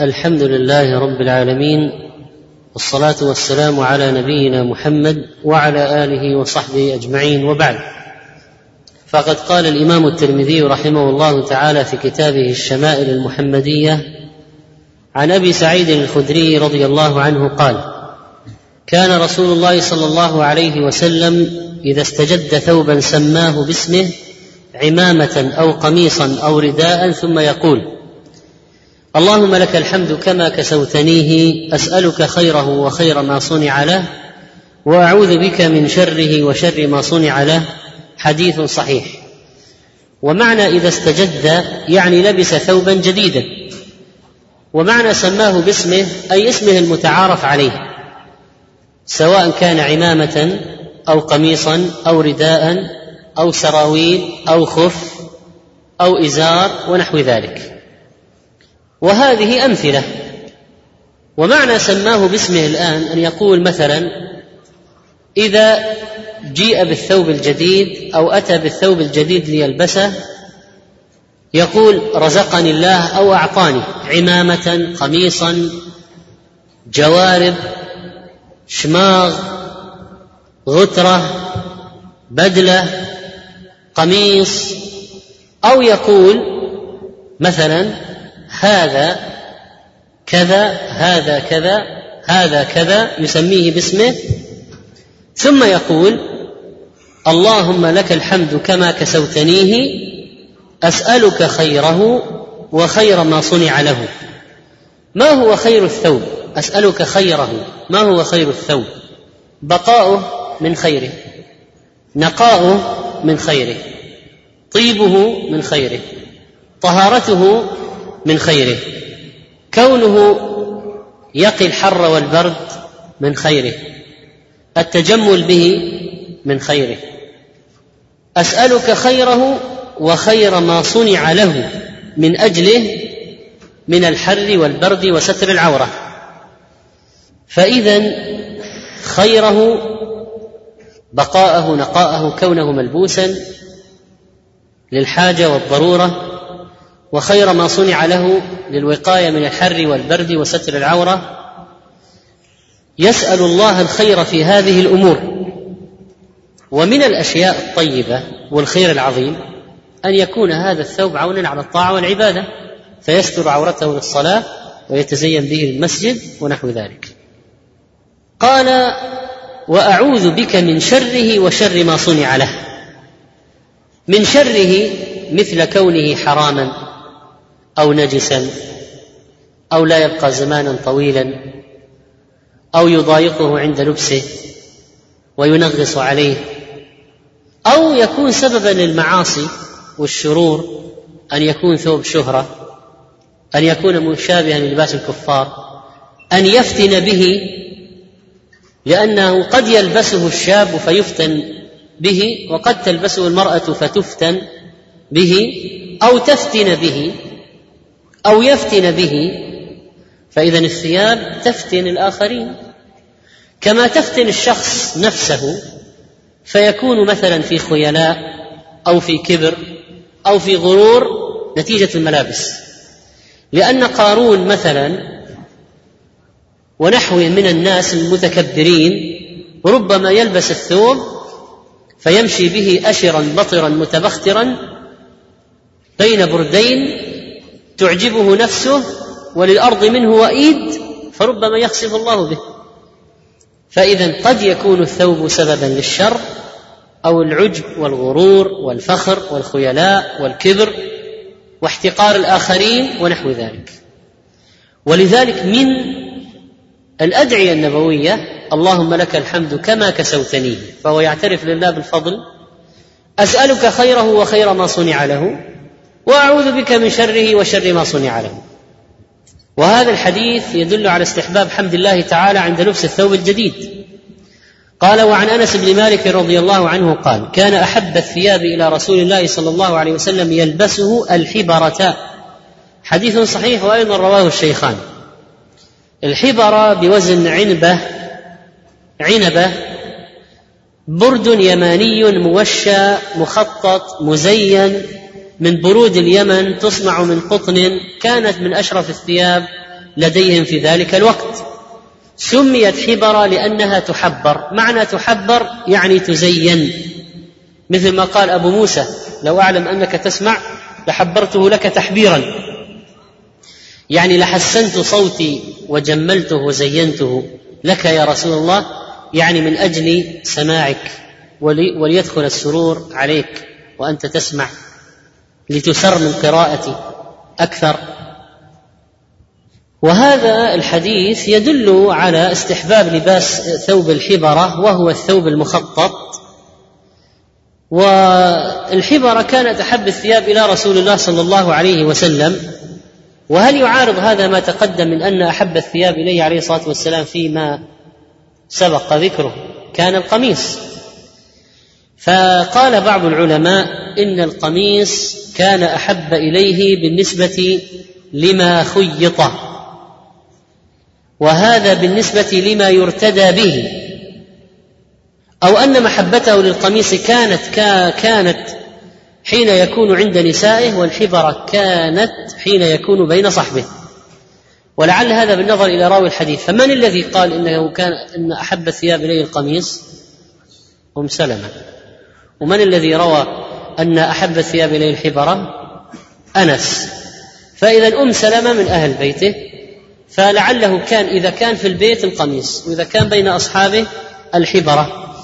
الحمد لله رب العالمين والصلاة والسلام على نبينا محمد وعلى آله وصحبه أجمعين وبعد. فقد قال الإمام الترمذي رحمه الله تعالى في كتابه الشمائل المحمدية عن أبي سعيد الخدري رضي الله عنه قال كان رسول الله صلى الله عليه وسلم إذا استجد ثوبا سماه باسمه عمامة أو قميصا أو رداء ثم يقول اللهم لك الحمد كما كسوتنيه أسألك خيره وخير ما صنع له وأعوذ بك من شره وشر ما صنع له حديث صحيح. ومعنى إذا استجد يعني لبس ثوبا جديدا. ومعنى سماه باسمه أي اسمه المتعارف عليه. سواء كان عمامة أو قميصا أو رداء أو سراويل أو خف أو إزار ونحو ذلك. وهذه أمثلة. ومعنى سماه باسمه الآن أن يقول مثلا إذا جيء بالثوب الجديد أو أتى بالثوب الجديد ليلبسه يقول رزقني الله أو أعطاني عمامة قميصا جوارب شماغ غترة بدلة قميص أو يقول مثلا هذا كذا هذا كذا هذا كذا يسميه باسمه. ثم يقول اللهم لك الحمد كما كسوتنيه أسألك خيره وخير ما صنع له. ما هو خير الثوب؟ أسألك خيره. ما هو خير الثوب؟ بقاؤه من خيره. نقاؤه من خيره. طيبه من خيره. طهارته من خيره. كونه يقي الحر والبرد من خيره. التجمل به من خيره. أسألك خيره وخير ما صنع له من أجله من الحر والبرد وستر العورة. فاذا خيره بقاءه نقاءه كونه ملبوسا للحاجة والضرورة وخير ما صنع له للوقاية من الحر والبرد وستر العورة. يسأل الله الخير في هذه الأمور. ومن الأشياء الطيبة والخير العظيم أن يكون هذا الثوب عونا على الطاعة والعبادة فيستر عورته للصلاة ويتزين به المسجد ونحو ذلك. قال وأعوذ بك من شره وشر ما صنع له. من شره مثل كونه حراما. أو نجسا أو لا يبقى زمانا طويلا أو يضايقه عند لبسه وينغص عليه أو يكون سببا للمعاصي والشرور أن يكون ثوب شهرة أن يكون مشابها للباس الكفار أن يفتن به لأنه قد يلبسه الشاب فيفتن به وقد تلبسه المرأة فتفتن به أو تفتن به. أو يفتن به فإذا الثياب تفتن الآخرين. كما تفتن الشخص نفسه فيكون مثلا في خيلاء أو في كبر أو في غرور نتيجة الملابس. لأن قارون مثلا ونحوه من الناس المتكبرين ربما يلبس الثوب فيمشي به اشرا بطرا متبخترا بين بردين تعجبه نفسه وللأرض منه وئيد فربما يخسف الله به. فإذا قد يكون الثوب سببا للشر أو العجب والغرور والفخر والخيلاء والكبر واحتقار الآخرين ونحو ذلك. ولذلك من الأدعية النبوية اللهم لك الحمد كما كسوتنيه فهو يعترف لله بالفضل أسألك خيره وخير ما صنع له وأعوذ بك من شره وشر ما صنع له. وهذا الحديث يدل على استحباب حمد الله تعالى عند لبس الثوب الجديد. قال وعن أنس بن مالك رضي الله عنه قال كان أحب الثياب إلى رسول الله صلى الله عليه وسلم يلبسه الحبرة. حديث صحيح وأيضا رواه الشيخان. الحبرة بوزن عنبة عنبة برد يماني موشى مخطط مزين من برود اليمن تصنع من قطن كانت من أشرف الثياب لديهم في ذلك الوقت. سميت حبر لأنها تحبر. معنى تحبر يعني تزين. مثل ما قال أبو موسى لو أعلم أنك تسمع لحبرته لك تحبيرا. يعني لحسنت صوتي وجملته وزينته لك يا رسول الله يعني من أجل سماعك ولي وليدخل السرور عليك وأنت تسمع. لتسر من قراءتي أكثر. وهذا الحديث يدل على استحباب لباس ثوب الحبرة وهو الثوب المخطط. والحبرة كانت أحب الثياب إلى رسول الله صلى الله عليه وسلم. وهل يعارض هذا ما تقدم من أن أحب الثياب إليه عليه الصلاة والسلام فيما سبق ذكره؟ كان القميص. فقال بعض العلماء إن القميص كان أحب إليه بالنسبة لما خيط. وهذا بالنسبة لما يرتدى به. أو أن محبته للقميص كانت كانت حين يكون عند نسائه والحبره كانت حين يكون بين صحبه. ولعل هذا بالنظر إلى راوي الحديث. فمن الذي قال إنه كان إن أحب الثياب إليه القميص؟ أم سلمة. ومن الذي روى أن أحب الثياب إليه الحبره أنس. فإذا أم سلمة من أهل بيته فلعله كان إذا كان في البيت القميص وإذا كان بين أصحابه الحبره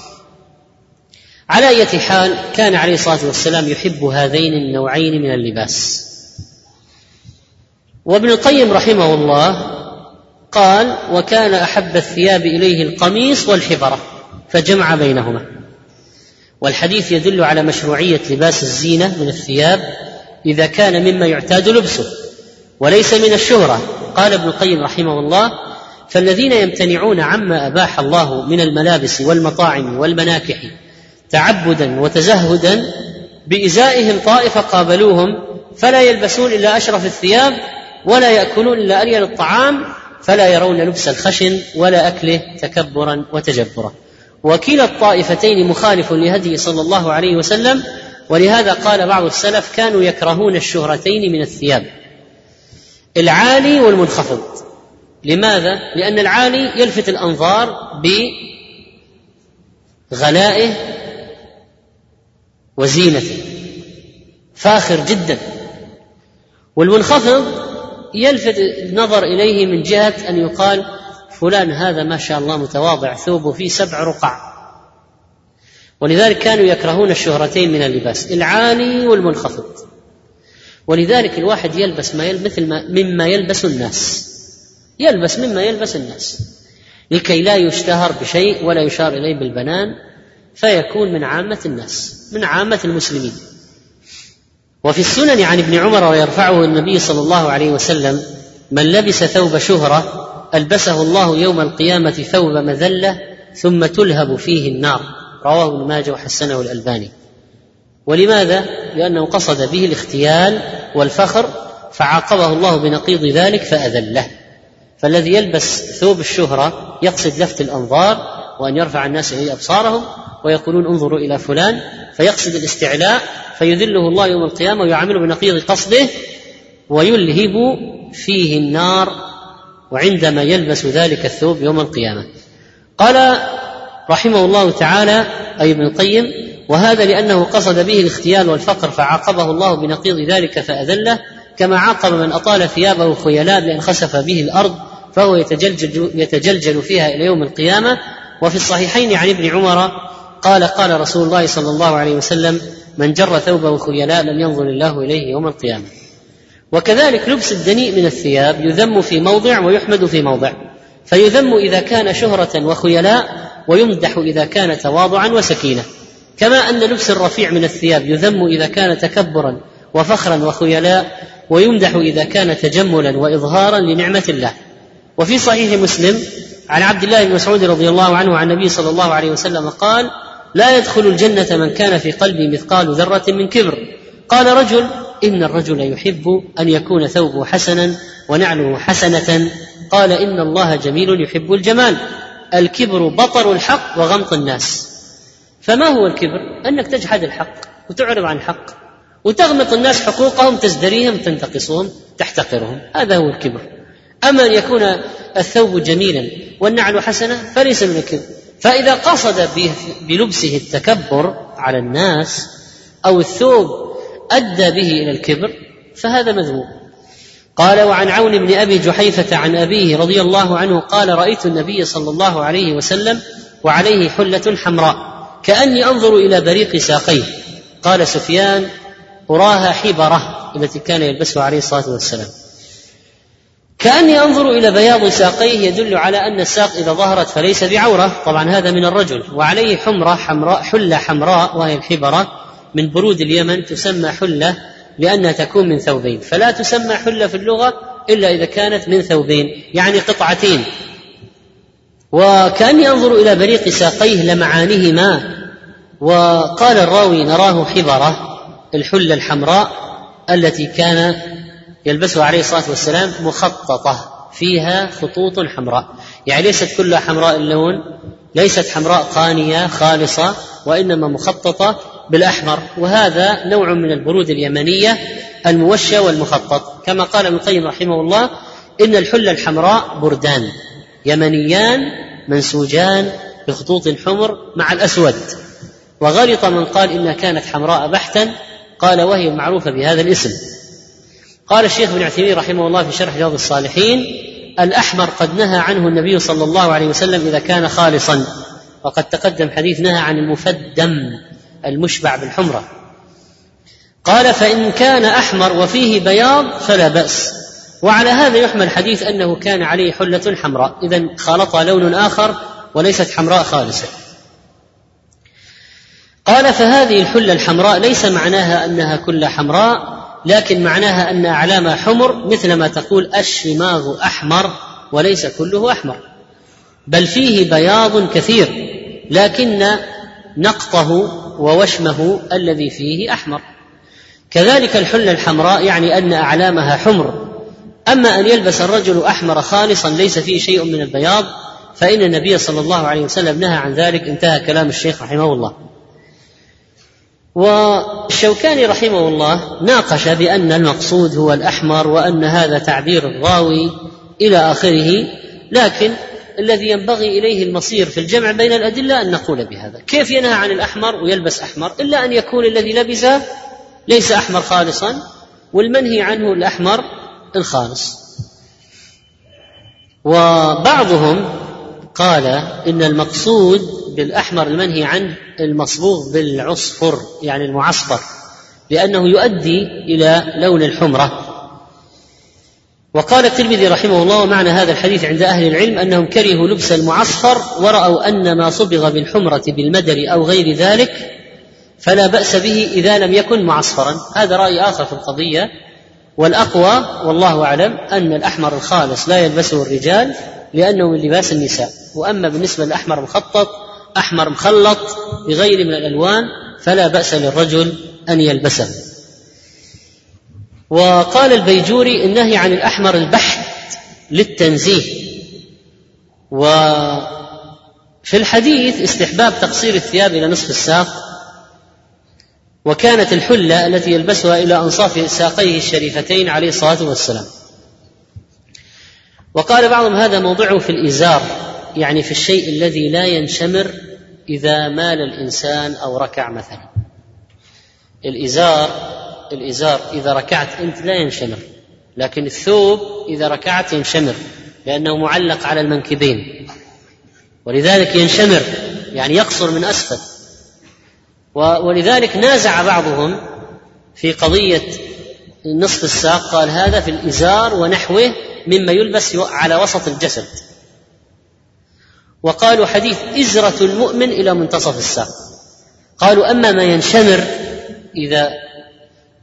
على أية حال كان عليه الصلاة والسلام يحب هذين النوعين من اللباس. وابن القيم رحمه الله قال وكان أحب الثياب إليه القميص والحبرة فجمع بينهما. والحديث يدل على مشروعية لباس الزينة من الثياب إذا كان مما يعتاد لبسه وليس من الشهرة. قال ابن القيم رحمه الله فالذين يمتنعون عما أباح الله من الملابس والمطاعم والمناكح تعبدا وتزهدا بإزائهم طائفة قابلوهم فلا يلبسون إلا أشرف الثياب ولا يأكلون إلا ألين الطعام فلا يرون لبس الخشن ولا أكله تكبرا وتجبرا. وكلا الطائفتين مخالف لهدي صلى الله عليه وسلم ولهذا قال بعض السلف كانوا يكرهون الشهرتين من الثياب. العالي والمنخفض. لماذا؟ لأن العالي يلفت الأنظار بغلائه وزينته. فاخر جدا. والمنخفض يلفت النظر إليه من جهة أن يقال فلان هذا ما شاء الله متواضع ثوبه فيه سبع رقع. ولذلك كانوا يكرهون الشهرتين من اللباس العالي والمنخفض. ولذلك الواحد يلبس ما يلبس مثل ما مما يلبس الناس. يلبس مما يلبس الناس. لكي لا يشتهر بشيء ولا يشار إليه بالبنان فيكون من عامة الناس من عامة المسلمين. وفي السنن عن ابن عمر ويرفعه النبي صلى الله عليه وسلم من لبس ثوب شهرة ألبسه الله يوم القيامة ثوب مذلة ثم تلهب فيه النار. رواه ابن ماجه وحسنه الألباني. ولماذا؟ لأنه قصد به الاختيال والفخر فعاقبه الله بنقيض ذلك فأذله. فالذي يلبس ثوب الشهرة يقصد لفت الأنظار وأن يرفع الناس إليه أبصارهم ويقولون انظروا إلى فلان فيقصد الاستعلاء فيذله الله يوم القيامة ويعامله بنقيض قصده ويلهب فيه النار. وعندما يلبس ذلك الثوب يوم القيامة. قال رحمه الله تعالى أي ابن القيم وهذا لأنه قصد به الاختيال والفقر فعاقبه الله بنقيض ذلك فأذله كما عاقب من أطال ثيابه خيلاء بأن خسف به الأرض فهو يتجلجل, يتجلجل فيها إلى يوم القيامة. وفي الصحيحين عن ابن عمر قال قال رسول الله صلى الله عليه وسلم من جر ثوبه خيلاء لم ينظر الله إليه يوم القيامة. وكذلك لبس الدنيء من الثياب يذم في موضع ويحمد في موضع فيذم إذا كان شهرة وخيلاء ويمدح إذا كان تواضعا وسكينة. كما أن لبس الرفيع من الثياب يذم إذا كان تكبرا وفخرا وخيلاء ويمدح إذا كان تجملا وإظهارا لنعمة الله. وفي صحيح مسلم عن عبد الله بن مسعود رضي الله عنه عن النبي صلى الله عليه وسلم قال لا يدخل الجنة من كان في قلبه مثقال ذرة من كبر. قال رجل إن الرجل يحب أن يكون ثوبه حسنا ونعله حسنة. قال إن الله جميل يحب الجمال. الكبر بطر الحق وغمط الناس. فما هو الكبر؟ أنك تجحد الحق وتعرض عن الحق وتغمط الناس حقوقهم تزدريهم تنتقصهم تحتقرهم. هذا هو الكبر. أما أن يكون الثوب جميلا والنعل حسنة فليس من الكبر. فإذا قصد بلبسه التكبر على الناس أو الثوب أدى به إلى الكبر فهذا مذموم. قال وعن عون بن أبي جحيفة عن أبيه رضي الله عنه قال رأيت النبي صلى الله عليه وسلم وعليه حلة حمراء كأني أنظر إلى بريق ساقيه. قال سفيان أراها حبرة التي كان يلبسها عليه الصلاة والسلام. كأني أنظر إلى بياض ساقيه يدل على أن الساق إذا ظهرت فليس بعورة. طبعا هذا من الرجل. وعليه حمرة حمراء حلة حمراء وهي الحبرة. من برود اليمن تسمى حلة لأنها تكون من ثوبين فلا تسمى حلة في اللغة إلا إذا كانت من ثوبين يعني قطعتين. وكأني أنظر إلى بريق ساقيه لمعانهما. وقال الراوي نراه حبرة الحلة الحمراء التي كان يلبسها عليه الصلاة والسلام مخططة فيها خطوط حمراء. يعني ليست كلها حمراء اللون ليست حمراء قانية خالصة وإنما مخططة بالأحمر وهذا نوع من البرود اليمنية الموشى والمخطط. كما قال ابن القيم رحمه الله إن الحلة الحمراء بردان يمنيان منسوجان بخطوط حمر مع الأسود. وغلط من قال إنها كانت حمراء بحتا قال وهي معروفة بهذا الاسم. قال الشيخ ابن عثيمين رحمه الله في شرح رياض الصالحين الأحمر قد نهى عنه النبي صلى الله عليه وسلم إذا كان خالصا. وقد تقدم حديث نهى عن المفدم. المشبع بالحمرة. قال فإن كان أحمر وفيه بياض فلا بأس. وعلى هذا يحمل حديث أنه كان عليه حلة حمراء. إذا خالطها لون آخر وليست حمراء خالصة. قال فهذه الحلة الحمراء ليس معناها أنها كلها حمراء لكن معناها أن أعلامها حمر مثل ما تقول الشماغ أحمر وليس كله أحمر. بل فيه بياض كثير لكن نقطه ووشمه الذي فيه أحمر. كذلك الحله الحمراء يعني أن أعلامها حمر. أما أن يلبس الرجل أحمر خالصا ليس فيه شيء من البياض فإن النبي صلى الله عليه وسلم نهى عن ذلك انتهى كلام الشيخ رحمه الله. والشوكاني رحمه الله ناقش بأن المقصود هو الأحمر وأن هذا تعبير الراوي إلى آخره لكن الذي ينبغي إليه المصير في الجمع بين الأدلة أن نقول بهذا، كيف ينهى عن الأحمر ويلبس أحمر؟ إلا أن يكون الذي لبسه ليس أحمر خالصا والمنهي عنه الأحمر الخالص. وبعضهم قال إن المقصود بالأحمر المنهي عنه المصبوغ بالعصفر يعني المعصفر لأنه يؤدي إلى لون الحمرة. وقال الترمذي رحمه الله ومعنى هذا الحديث عند أهل العلم أنهم كرهوا لبس المعصفر ورأوا أن ما صبغ بالحمرة بالمدر أو غير ذلك فلا بأس به إذا لم يكن معصفرا. هذا رأي آخر في القضية. والأقوى والله أعلم أن الأحمر الخالص لا يلبسه الرجال لأنه من لباس النساء. وأما بالنسبة للأحمر المخطط أحمر مخلط بغير من الألوان فلا بأس للرجل أن يلبسه. وقال البيجوري النهي عن الأحمر البحت للتنزيه. وفي الحديث استحباب تقصير الثياب إلى نصف الساق وكانت الحلة التي يلبسها إلى أنصاف ساقيه الشريفتين عليه الصلاة والسلام. وقال بعضهم هذا موضعه في الإزار يعني في الشيء الذي لا ينشمر إذا مال الإنسان أو ركع مثلا. الإزار الإزار إذا ركعت أنت لا ينشمر لكن الثوب إذا ركعت ينشمر لأنه معلق على المنكبين. ولذلك ينشمر يعني يقصر من أسفل. ولذلك نازع بعضهم في قضية نصف الساق قال هذا في الإزار ونحوه مما يلبس على وسط الجسد. وقالوا حديث إزرة المؤمن إلى منتصف الساق. قالوا أما ما ينشمر إذا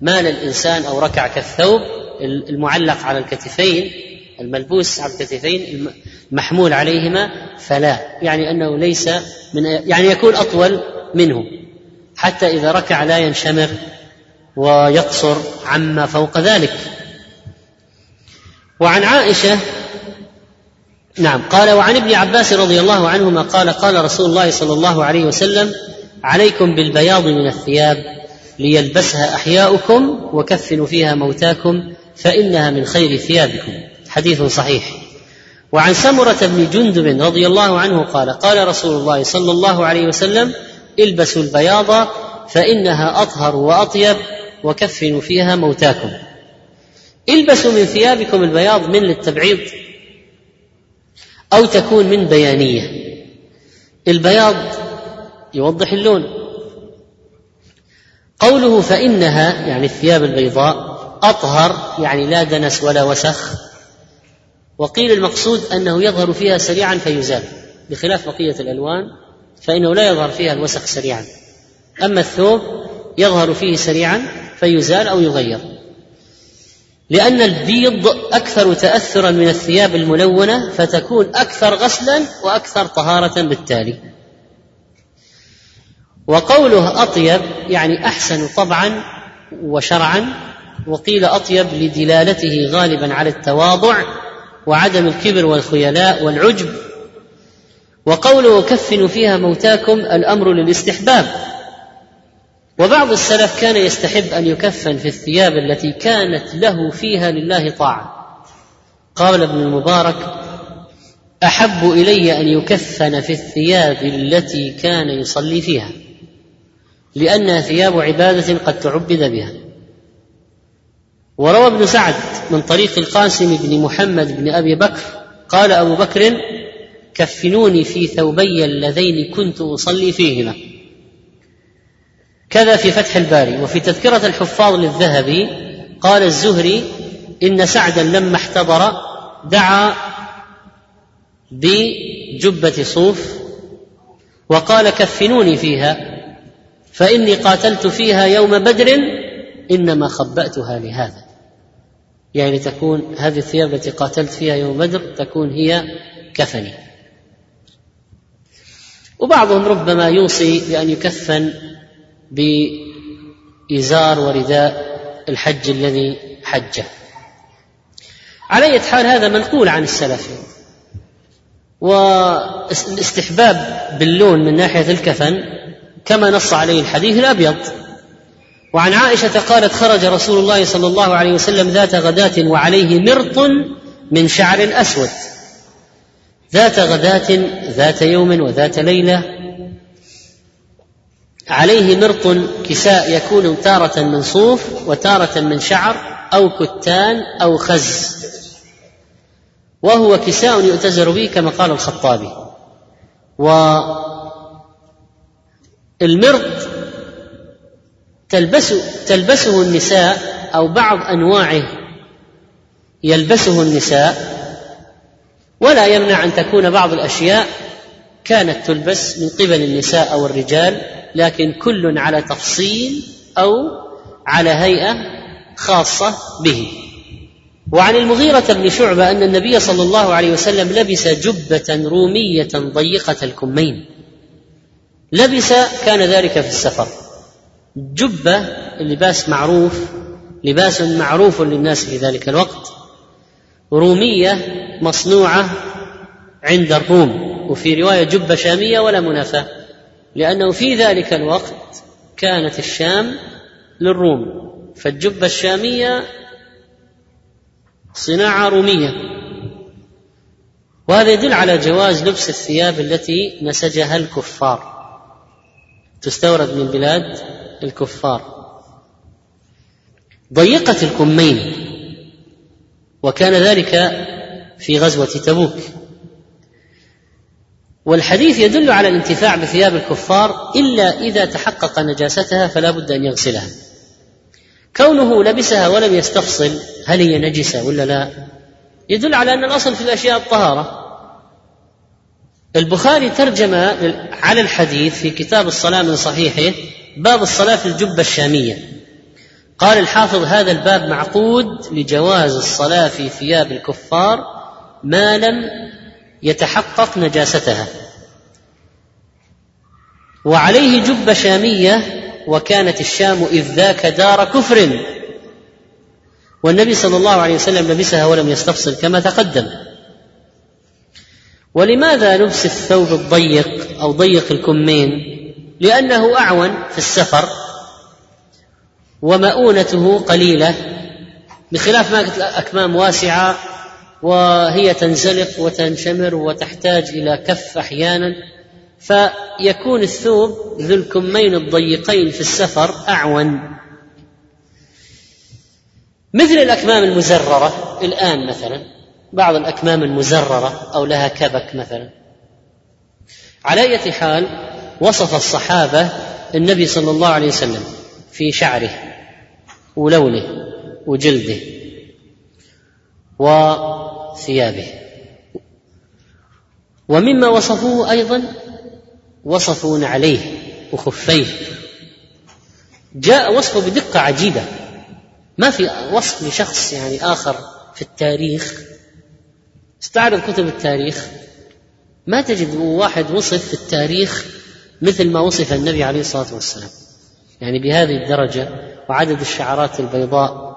مال الإنسان أو ركع كالثوب المعلق على الكتفين الملبوس على الكتفين المحمول عليهما فلا. يعني أنه ليس من يعني يكون أطول منه. حتى إذا ركع لا ينشمر ويقصر عما فوق ذلك. وعن عائشة نعم قال وعن ابن عباس رضي الله عنهما قال قال رسول الله صلى الله عليه وسلم عليكم بالبياض من الثياب. ليلبسها أحياؤكم وكفنوا فيها موتاكم فإنها من خير ثيابكم. حديث صحيح. وعن سمرة بن جندب رضي الله عنه قال قال رسول الله صلى الله عليه وسلم البسوا البياض فإنها أطهر وأطيب وكفنوا فيها موتاكم. البسوا من ثيابكم البياض من للتبعيض أو تكون من بيانية. البياض يوضح اللون. قوله فإنها يعني الثياب البيضاء أطهر يعني لا دنس ولا وسخ. وقيل المقصود أنه يظهر فيها سريعا فيزال بخلاف بقية الألوان فإنه لا يظهر فيها الوسخ سريعا. أما الثوب يظهر فيه سريعا فيزال أو يغير. لأن البيض أكثر تأثرا من الثياب الملونة فتكون أكثر غسلا وأكثر طهارة بالتالي. وقوله أطيب يعني أحسن طبعا وشرعا وقيل أطيب لدلالته غالبا على التواضع وعدم الكبر والخيلاء والعجب. وقوله كفنوا فيها موتاكم الأمر للاستحباب. وبعض السلف كان يستحب أن يكفن في الثياب التي كانت له فيها لله طاعة. قال ابن المبارك أحب إلي أن يكفن في الثياب التي كان يصلي فيها. لأنها ثياب عبادة قد تعبد بها. وروى ابن سعد من طريق القاسم بن محمد بن أبي بكر قال أبو بكر كفنوني في ثوبي اللذين كنت أصلي فيهما. كذا في فتح الباري. وفي تذكرة الحفاظ للذهبي قال الزهري إن سعدا لما احتضر دعا بجبة صوف وقال كفنوني فيها. فإني قاتلت فيها يوم بدر إنما خبأتها لهذا. يعني تكون هذه الثياب التي قاتلت فيها يوم بدر تكون هي كفني. وبعضهم ربما يوصي بأن يكفن بإزار ورداء الحج الذي حجه. على حال هذا منقول عن السلف. والاستحباب باللون من ناحية الكفن كما نص عليه الحديث الأبيض. وعن عائشة قالت خرج رسول الله صلى الله عليه وسلم ذات غداة وعليه مرط من شعر أسود. ذات غداة ذات يوم وذات ليلة. عليه مرط كساء يكون تارة من صوف وتارة من شعر أو كتان أو خز. وهو كساء يؤتزر به كما قال الخطابي. والمرط تلبسه تلبسه النساء أو بعض أنواعه. يلبسه النساء ولا يمنع أن تكون بعض الأشياء كانت تلبس من قبل النساء أو الرجال لكن كل على تفصيل أو على هيئة خاصة به. وعن المغيرة بن شعبة أن النبي صلى الله عليه وسلم لبس جبة رومية ضيقة الكمين. لبس كان ذلك في السفر. جبة اللباس معروف لباس معروف للناس في ذلك الوقت. رومية مصنوعة عند الروم وفي رواية جبة شامية ولا منافاة لأنه في ذلك الوقت كانت الشام للروم. فالجبة الشامية صناعة رومية. وهذا يدل على جواز لبس الثياب التي نسجها الكفار. تستورد من بلاد الكفار. ضيقة الكمين وكان ذلك في غزوة تبوك. والحديث يدل على الانتفاع بثياب الكفار إلا إذا تحقق نجاستها فلا بد أن يغسلها. كونه لبسها ولم يستفصل هل هي نجسة ولا لا؟ يدل على أن الأصل في الأشياء الطهارة. البخاري ترجم على الحديث في كتاب الصلاة من صحيحه باب الصلاة في الجبة الشامية. قال الحافظ هذا الباب معقود لجواز الصلاة في ثياب الكفار ما لم يتحقق نجاستها. وعليه جبة شامية وكانت الشام إذ ذاك دار كفر. والنبي صلى الله عليه وسلم لبسها ولم يستفصل كما تقدم. ولماذا لبس الثوب الضيق أو ضيق الكمين؟ لأنه أعون في السفر ومؤونته قليلة بخلاف ما قلت أكمام واسعة وهي تنزلق وتنشمر وتحتاج إلى كف أحيانا فيكون الثوب ذو الكمين الضيقين في السفر أعون. مثل الأكمام المزررة الآن مثلا بعض الأكمام المزررة أو لها كبك مثلا. على اية حال وصف الصحابة النبي صلى الله عليه وسلم في شعره ولونه وجلده وثيابه. ومما وصفوه أيضا وصفوا نعليه وخفيه. جاء وصفه بدقة عجيبة. ما في وصف لشخص يعني آخر في التاريخ استعرض كتب التاريخ. ما تجد واحد وصف في التاريخ مثل ما وصف النبي عليه الصلاة والسلام. يعني بهذه الدرجة وعدد الشعرات البيضاء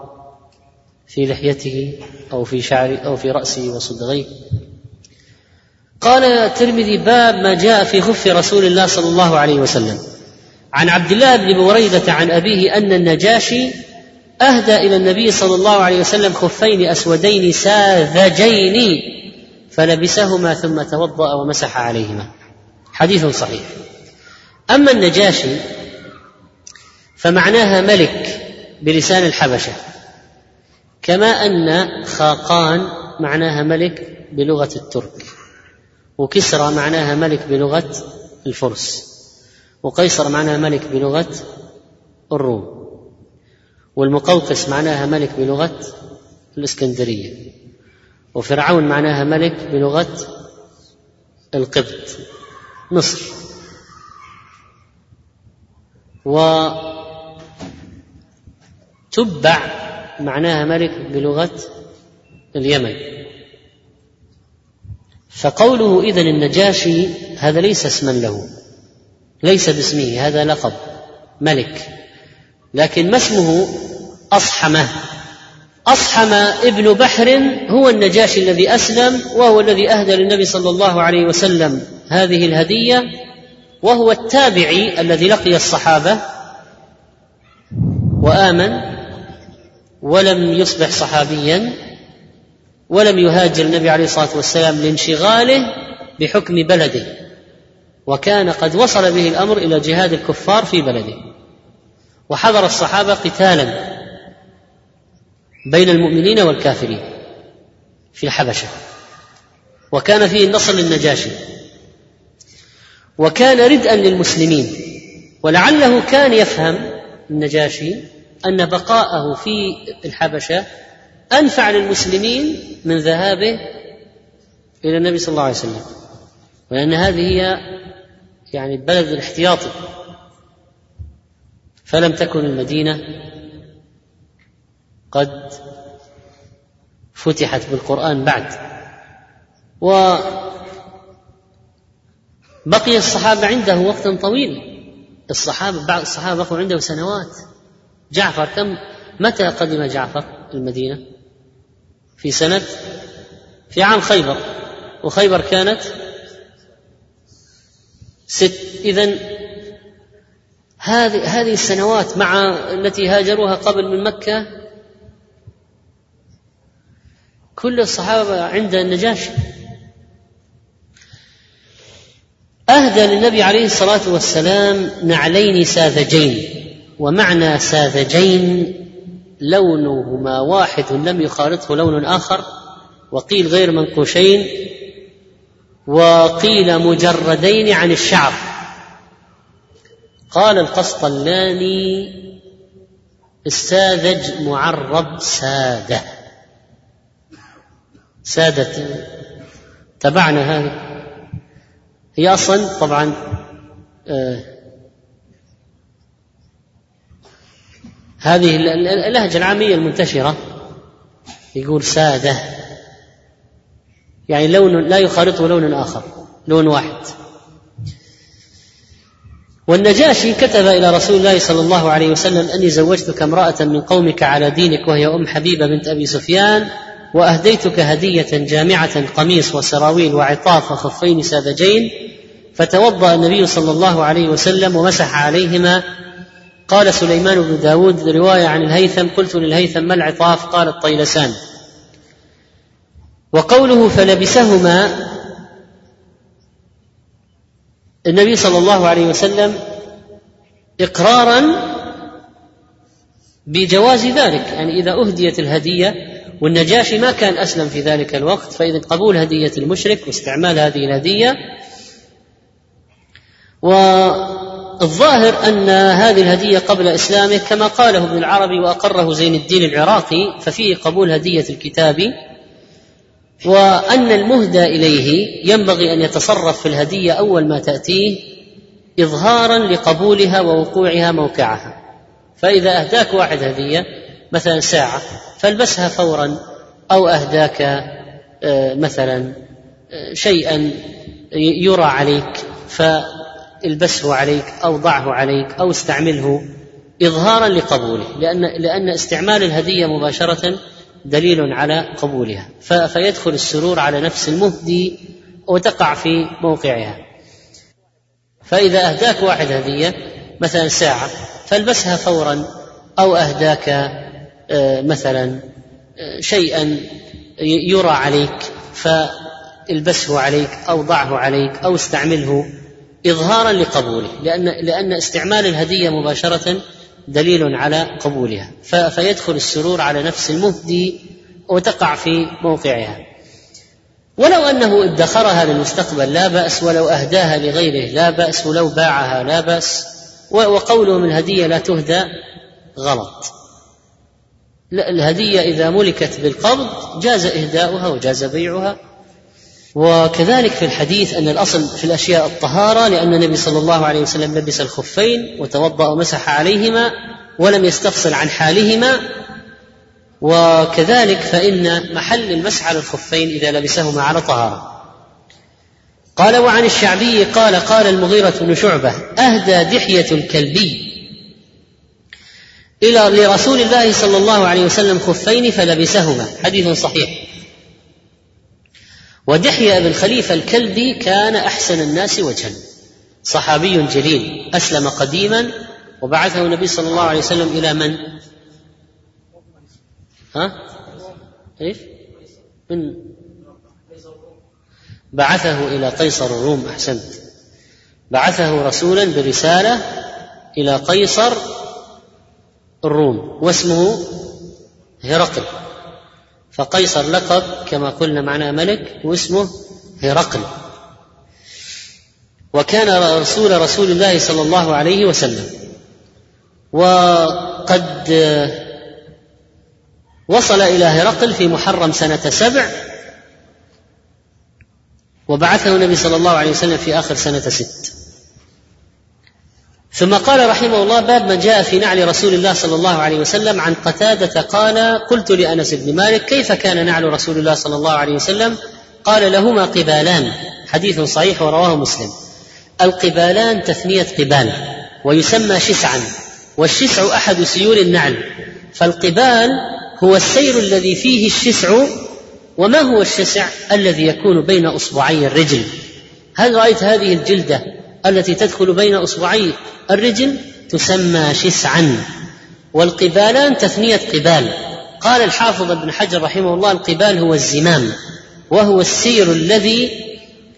في لحيته أو في شعره أو في رأسه وصدغيه. قال الترمذي باب ما جاء في خف رسول الله صلى الله عليه وسلم. عن عبد الله بن بريدة عن أبيه أن النجاشي أهدى إلى النبي صلى الله عليه وسلم خفين أسودين ساذجين فلبسهما ثم توضأ ومسح عليهما. حديث صحيح. أما النجاشي فمعناها ملك بلسان الحبشة كما أن خاقان معناها ملك بلغة الترك وكسرى معناها ملك بلغة الفرس وقيصر معناها ملك بلغة الروم. والمقوقس معناها ملك بلغة الإسكندرية وفرعون معناها ملك بلغة القبط مصر. وتبع معناها ملك بلغة اليمن. فقوله إذن النجاشي هذا ليس اسما له ليس باسمه هذا لقب ملك. لكن ما اسمه أصحمة. أصحم ابن بحر هو النجاشي الذي أسلم وهو الذي أهدى للنبي صلى الله عليه وسلم هذه الهدية وهو التابعي الذي لقي الصحابة وآمن ولم يصبح صحابيا ولم يهاجر النبي عليه الصلاة والسلام لانشغاله بحكم بلده وكان قد وصل به الأمر إلى جهاد الكفار في بلده. وحضر الصحابة قتالا بين المؤمنين والكافرين في الحبشه وكان فيه النصر للنجاشي. وكان ردءا للمسلمين. ولعله كان يفهم النجاشي أن بقاءه في الحبشة أنفع للمسلمين من ذهابه إلى النبي صلى الله عليه وسلم. ولان هذه هي يعني البلد الاحتياطي فلم تكن المدينة قد فتحت بالقرآن بعد. وبقي الصحابة عنده وقتا طويلا. الصحابة بعض الصحابة بقوا عنده سنوات. جعفر كم؟ متى قدم جعفر المدينة؟ في سنة في عام خيبر. وخيبر كانت ست إذا هذه هذه السنوات مع التي هاجروها قبل من مكة كل الصحابة عند النجاشي أهدى للنبي عليه الصلاة والسلام نعلين ساذجين ومعنى ساذجين لونهما واحد لم يخالطه لون آخر وقيل غير منقوشين وقيل مجردين عن الشعر. قال القسطلاني الساذج معرب سادة. سادة تبعنا هذه. هي أصلا طبعا آه هذه اللهجة العامية المنتشرة. يقول سادة. يعني لون لا يخالطه لون آخر لون واحد. والنجاشي كتب إلى رسول الله صلى الله عليه وسلم أني زوجتك امرأة من قومك على دينك وهي أم حبيبة بنت أبي سفيان وأهديتك هدية جامعة قميص وسراويل وعطاف وخفين ساذجين. فتوضأ النبي صلى الله عليه وسلم ومسح عليهما. قال سليمان بن داود رواية عن الهيثم قلت للهيثم ما العطاف؟ قال الطيلسان. وقوله فلبسهما النبي صلى الله عليه وسلم إقرارا بجواز ذلك يعني إذا أهديت الهدية والنجاشي ما كان أسلم في ذلك الوقت فإذا قبول هدية المشرك واستعمال هذه الهدية. والظاهر أن هذه الهدية قبل إسلامه كما قاله ابن العربي وأقره زين الدين العراقي ففيه قبول هدية الكتاب وأن المهدى إليه ينبغي أن يتصرف في الهدية أول ما تأتيه اظهارا لقبولها ووقوعها موقعها. فإذا أهداك واحد هدية مثلا ساعة فالبسها فورا أو أهداك آه، مثلا آه، شيئا يرى عليك فالبسه عليك أو ضعه عليك أو استعمله اظهارا لقبوله لأن لأن استعمال الهدية مباشرة دليل على قبولها. فيدخل السرور على نفس المهدي وتقع في موقعها. فإذا أهداك واحد هدية مثلا ساعة فالبسها فورا أو أهداك آه، مثلا آه، شيئا يرى عليك فالبسه عليك أو ضعه عليك أو استعمله إظهارا لقبوله. لأن لأن استعمال الهدية مباشرة دليل على قبولها. فيدخل السرور على نفس المهدي وتقع في موقعها. ولو أنه ادخرها للمستقبل لا بأس ولو أهداها لغيره لا بأس ولو باعها لا بأس. وقوله من هديه لا تهدى غلط. الهدية إذا ملكت بالقبض جاز إهداؤها وجاز بيعها. وكذلك في الحديث أن الأصل في الأشياء الطهارة لأن النبي صلى الله عليه وسلم لبس الخفين وتوضأ ومسح عليهما ولم يستفصل عن حالهما. وكذلك فإن محل المسح على الخفين إذا لبسهما على طهارة. قال وعن الشعبي قال قال المغيرة بن شعبة أهدى دحية الكلبي إلى لرسول الله صلى الله عليه وسلم خفين فلبسهما. حديث صحيح. ودحية بن خليفة الكلبي كان أحسن الناس وجها صحابي جليل أسلم قديما وبعثه النبي صلى الله عليه وسلم إلى من؟ ها؟ إيش؟ من بعثه إلى قيصر الروم أحسنت بعثه رسولا برسالة إلى قيصر الروم واسمه هرقل فقيصر لقب كما قلنا معناه ملك واسمه هرقل. وكان رسول رسول الله صلى الله عليه وسلم. وقد وصل إلى هرقل في محرم سنة سبع. وبعثه النبي صلى الله عليه وسلم في آخر سنة ست. ثم قال رحمه الله باب من جاء في نعل رسول الله صلى الله عليه وسلم عن قتادة قال قلت لأنس بن مالك كيف كان نعل رسول الله صلى الله عليه وسلم؟ قال لهما قبالان حديث صحيح ورواه مسلم. القبالان تثنية قبال ويسمى شسعا والشسع أحد سيول النعل. فالقبال هو السير الذي فيه الشسع وما هو الشسع؟ الذي يكون بين أصبعي الرجل. هل رأيت هذه الجلدة؟ التي تدخل بين أصبعي الرجل تسمى شسعا والقبالان تثنية قبال. قال الحافظ ابن حجر رحمه الله القبال هو الزمام وهو السير الذي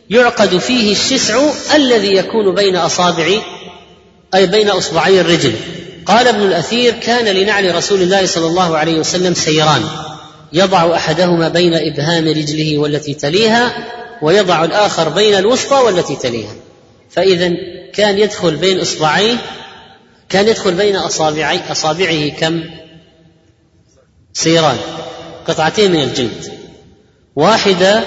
يعقد فيه الشسع الذي يكون بين اصابع أي بين أصبعي الرجل. قال ابن الأثير كان لنعل رسول الله صلى الله عليه وسلم سيران. يضع أحدهما بين إبهام رجله والتي تليها ويضع الآخر بين الوسطى والتي تليها. فإذا كان يدخل بين إصبعيه كان يدخل بين اصابعي أصابعه كم؟ سيران قطعتين من الجلد واحدة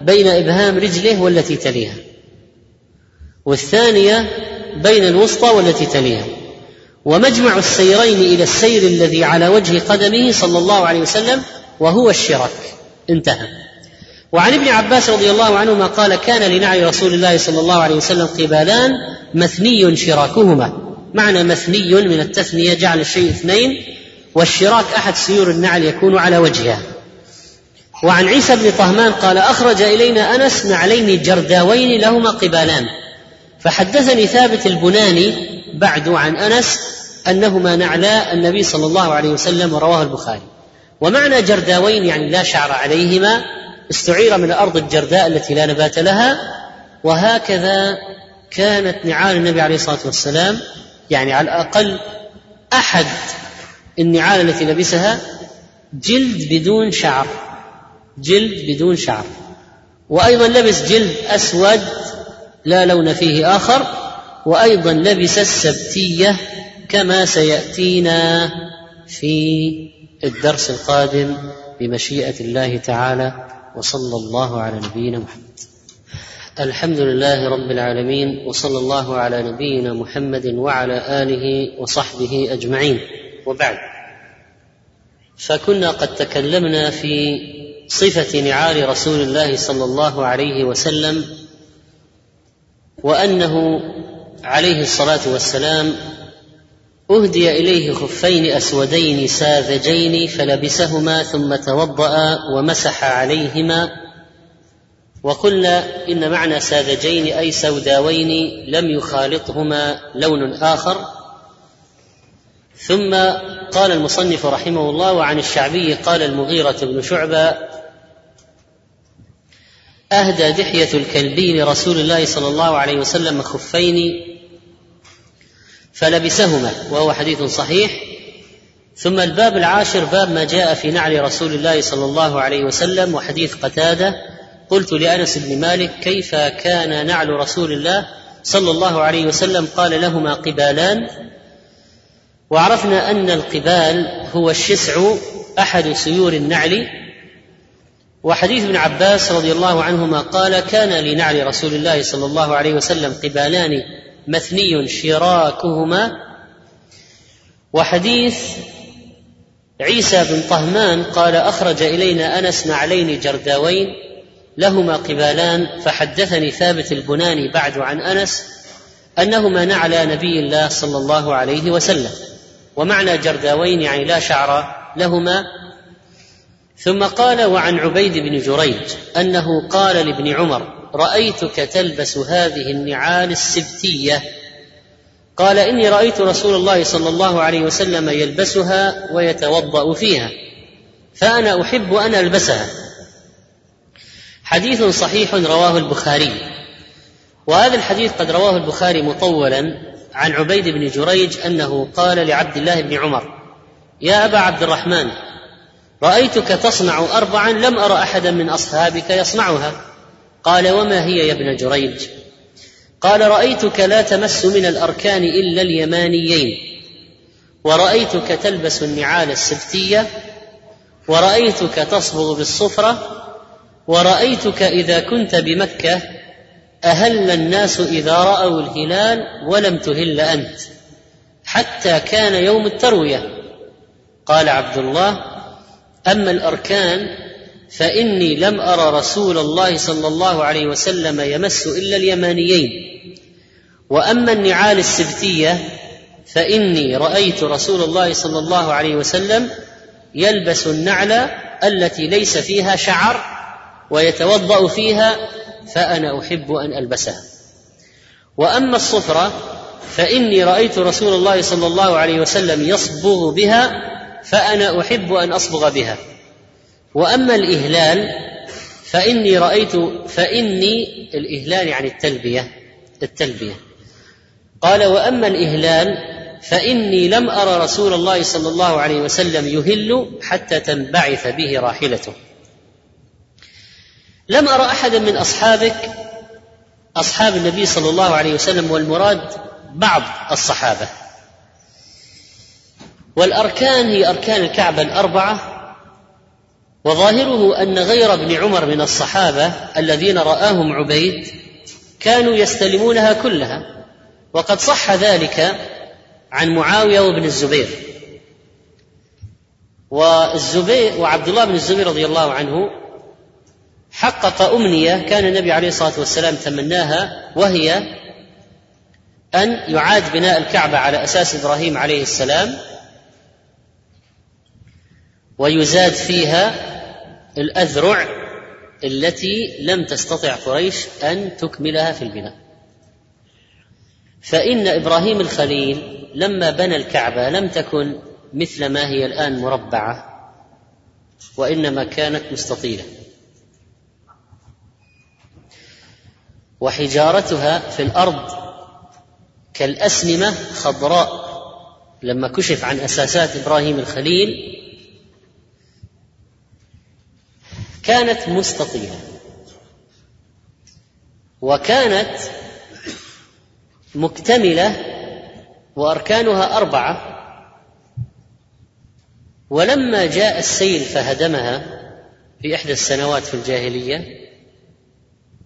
بين إبهام رجله والتي تليها والثانية بين الوسطى والتي تليها ومجمع السيرين إلى السير الذي على وجه قدمه صلى الله عليه وسلم وهو الشراك. انتهى. وعن ابن عباس رضي الله عنهما قال كان لنعي رسول الله صلى الله عليه وسلم قبالان مثني شراكهما. معنى مثني من التثنية جعل الشيء اثنين والشراك أحد سيور النعل يكون على وجهها وعن عيسى بن طهمان قال أخرج إلينا أنس نعلين جرداوين لهما قبالان. فحدثني ثابت البناني بعد عن أنس أنهما نعلا النبي صلى الله عليه وسلم ورواه البخاري. ومعنى جرداوين يعني لا شعر عليهما استعير من الأرض الجرداء التي لا نبات لها وهكذا كانت نعال النبي عليه الصلاة والسلام يعني على الأقل أحد النعال التي لبسها جلد بدون شعر جلد بدون شعر. وأيضا لبس جلد أسود لا لون فيه آخر وأيضا لبس السبتية كما سيأتينا في الدرس القادم بمشيئة الله تعالى. وصلى الله على نبينا محمد. الحمد لله رب العالمين وصلى الله على نبينا محمد وعلى آله وصحبه أجمعين. وبعد فكنا قد تكلمنا في صفة نعال رسول الله صلى الله عليه وسلم وأنه عليه الصلاة والسلام أهدي إليه خفين أسودين ساذجين فلبسهما ثم توضأ ومسح عليهما وقلنا إن معنى ساذجين أي سوداوين لم يخالطهما لون آخر. ثم قال المصنف رحمه الله وعن الشعبي قال المغيرة بن شعبة أهدى دحية الكلبي لرسول الله صلى الله عليه وسلم خفين فلبسهما وهو حديث صحيح. ثم الباب العاشر باب ما جاء في نعل رسول الله صلى الله عليه وسلم وحديث قتادة. قلت لأنس بن مالك كيف كان نعل رسول الله صلى الله عليه وسلم؟ قال لهما قبالان. وعرفنا أن القبال هو الشسع أحد سيور النعل. وحديث ابن عباس رضي الله عنهما قال كان لنعل رسول الله صلى الله عليه وسلم قبالان مثني شراكهما وحديث عيسى بن طهمان قال أخرج إلينا أنس نعلين جرداوين لهما قبالان فحدثني ثابت البناني بعد عن أنس أنهما نعلى نبي الله صلى الله عليه وسلم ومعنى جرداوين يعني لا شعر لهما. ثم قال وعن عبيد بن جريج أنه قال لابن عمر رأيتك تلبس هذه النعال السبتية. قال إني رأيت رسول الله صلى الله عليه وسلم يلبسها ويتوضأ فيها فأنا أحب أن ألبسها. حديث صحيح رواه البخاري وهذا الحديث قد رواه البخاري مطولا عن عبيد بن جريج أنه قال لعبد الله بن عمر يا أبا عبد الرحمن رأيتك تصنع اربعا لم أر احدا من أصحابك يصنعها. قال وما هي يا ابن جريج؟ قال رأيتك لا تمس من الأركان إلا اليمانيين ورأيتك تلبس النعال السبتية ورأيتك تصبغ بالصفرة ورأيتك إذا كنت بمكة أهل الناس إذا رأوا الهلال ولم تهل أنت حتى كان يوم التروية. قال عبد الله أما الأركان فإني لم ار رسول الله صلى الله عليه وسلم يمس إلا اليمانيين. وأما النعال السبتية فإني رأيت رسول الله صلى الله عليه وسلم يلبس النعل التي ليس فيها شعر ويتوضأ فيها فأنا أحب أن ألبسها. وأما الصفرة فإني رأيت رسول الله صلى الله عليه وسلم يصبغ بها فأنا أحب أن أصبغ بها. وأما الإهلال فإني رأيت فإني الإهلال يعني التلبية التلبية. قال وأما الإهلال فإني لم أر رسول الله صلى الله عليه وسلم يهل حتى تنبعث به راحلته. لم ارى احدا من أصحابك أصحاب النبي صلى الله عليه وسلم والمراد بعض الصحابة. والأركان هي أركان الكعبة الأربعة وظاهره أن غير ابن عمر من الصحابة الذين رآهم عبيد كانوا يستلمونها كلها وقد صح ذلك عن معاوية وابن الزبير. والزبير وعبد الله بن الزبير رضي الله عنه حقق أمنية كان النبي عليه الصلاة والسلام تمناها وهي أن يعاد بناء الكعبة على أساس إبراهيم عليه السلام ويزاد فيها الأذرع التي لم تستطع قريش أن تكملها في البناء. فإن إبراهيم الخليل لما بنى الكعبة لم تكن مثل ما هي الآن مربعة وإنما كانت مستطيلة. وحجارتها في الأرض كالاسنمه خضراء. لما كشف عن أساسات إبراهيم الخليل كانت مستطيلة. وكانت مكتملة وأركانها أربعة. ولما جاء السيل فهدمها في إحدى السنوات في الجاهلية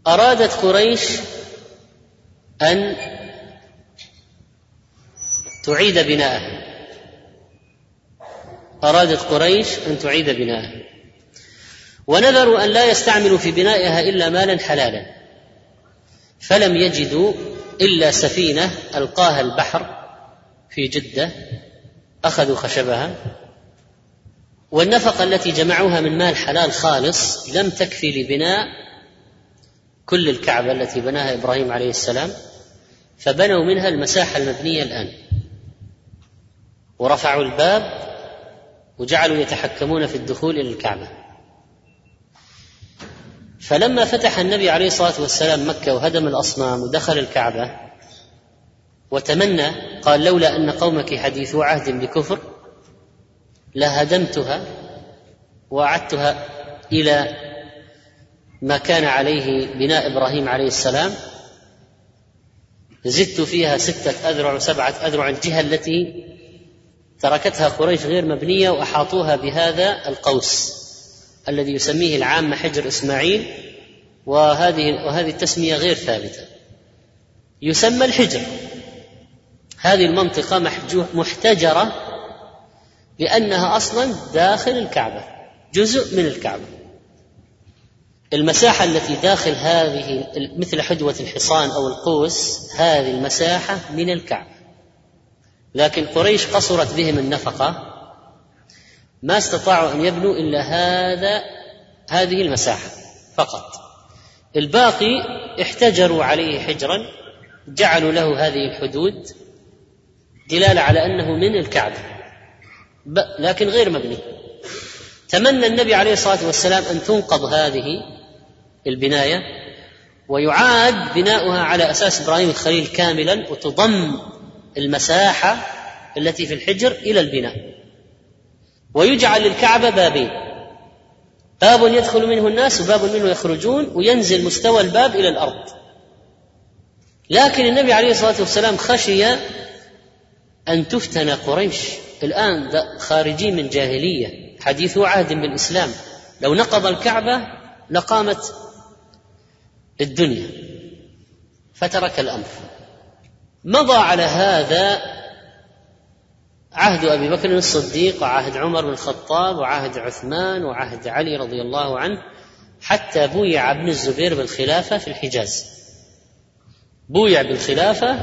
أرادت قريش أن تعيد بناءها. أرادت قريش أن تعيد بناءها. ونذروا أن لا يستعملوا في بنائها إلا مالا حلالا. فلم يجدوا إلا سفينة ألقاها البحر في جدة أخذوا خشبها. والنفقة التي جمعوها من مال حلال خالص لم تكفي لبناء كل الكعبة التي بناها إبراهيم عليه السلام فبنوا منها المساحة المبنية الآن. ورفعوا الباب وجعلوا يتحكمون في الدخول إلى الكعبة. فلما فتح النبي عليه الصلاة والسلام مكة وهدم الأصنام ودخل الكعبة وتمنى قال لولا أن قومك حديثو عهد بكفر لهدمتها وأعدتها إلى ما كان عليه بناء إبراهيم عليه السلام. زدت فيها ستة أذرع وسبعة أذرع الجهة التي تركتها قريش غير مبنية وأحاطوها بهذا القوس. الذي يسميه العامه حجر إسماعيل وهذه وهذه التسمية غير ثابتة. يسمى الحجر. هذه المنطقة محتجرة لأنها أصلا داخل الكعبة جزء من الكعبة. المساحة التي داخل هذه مثل حدوة الحصان أو القوس هذه المساحة من الكعبة. لكن قريش قصرت بهم النفقة ما استطاعوا أن يبنوا إلا هذا هذه المساحة فقط. الباقي احتجروا عليه حجرا جعلوا له هذه الحدود دلالة على أنه من الكعبة لكن غير مبني. تمنى النبي عليه الصلاة والسلام أن تنقض هذه البناية ويعاد بناؤها على أساس إبراهيم الخليل كاملا وتضم المساحة التي في الحجر إلى البناء. ويجعل للكعبة بابين. باب يدخل منه الناس وباب منه يخرجون وينزل مستوى الباب إلى الأرض. لكن النبي عليه الصلاة والسلام خشي أن تفتن قريش. الآن خارجين من جاهلية حديثو عهد بالإسلام. لو نقض الكعبة لقامت الدنيا. فترك الأمر. مضى على هذا عهد أبي بكر الصديق وعهد عمر بن الخطاب وعهد عثمان وعهد علي رضي الله عنه حتى بويع ابن الزبير بالخلافة في الحجاز. بويع بالخلافة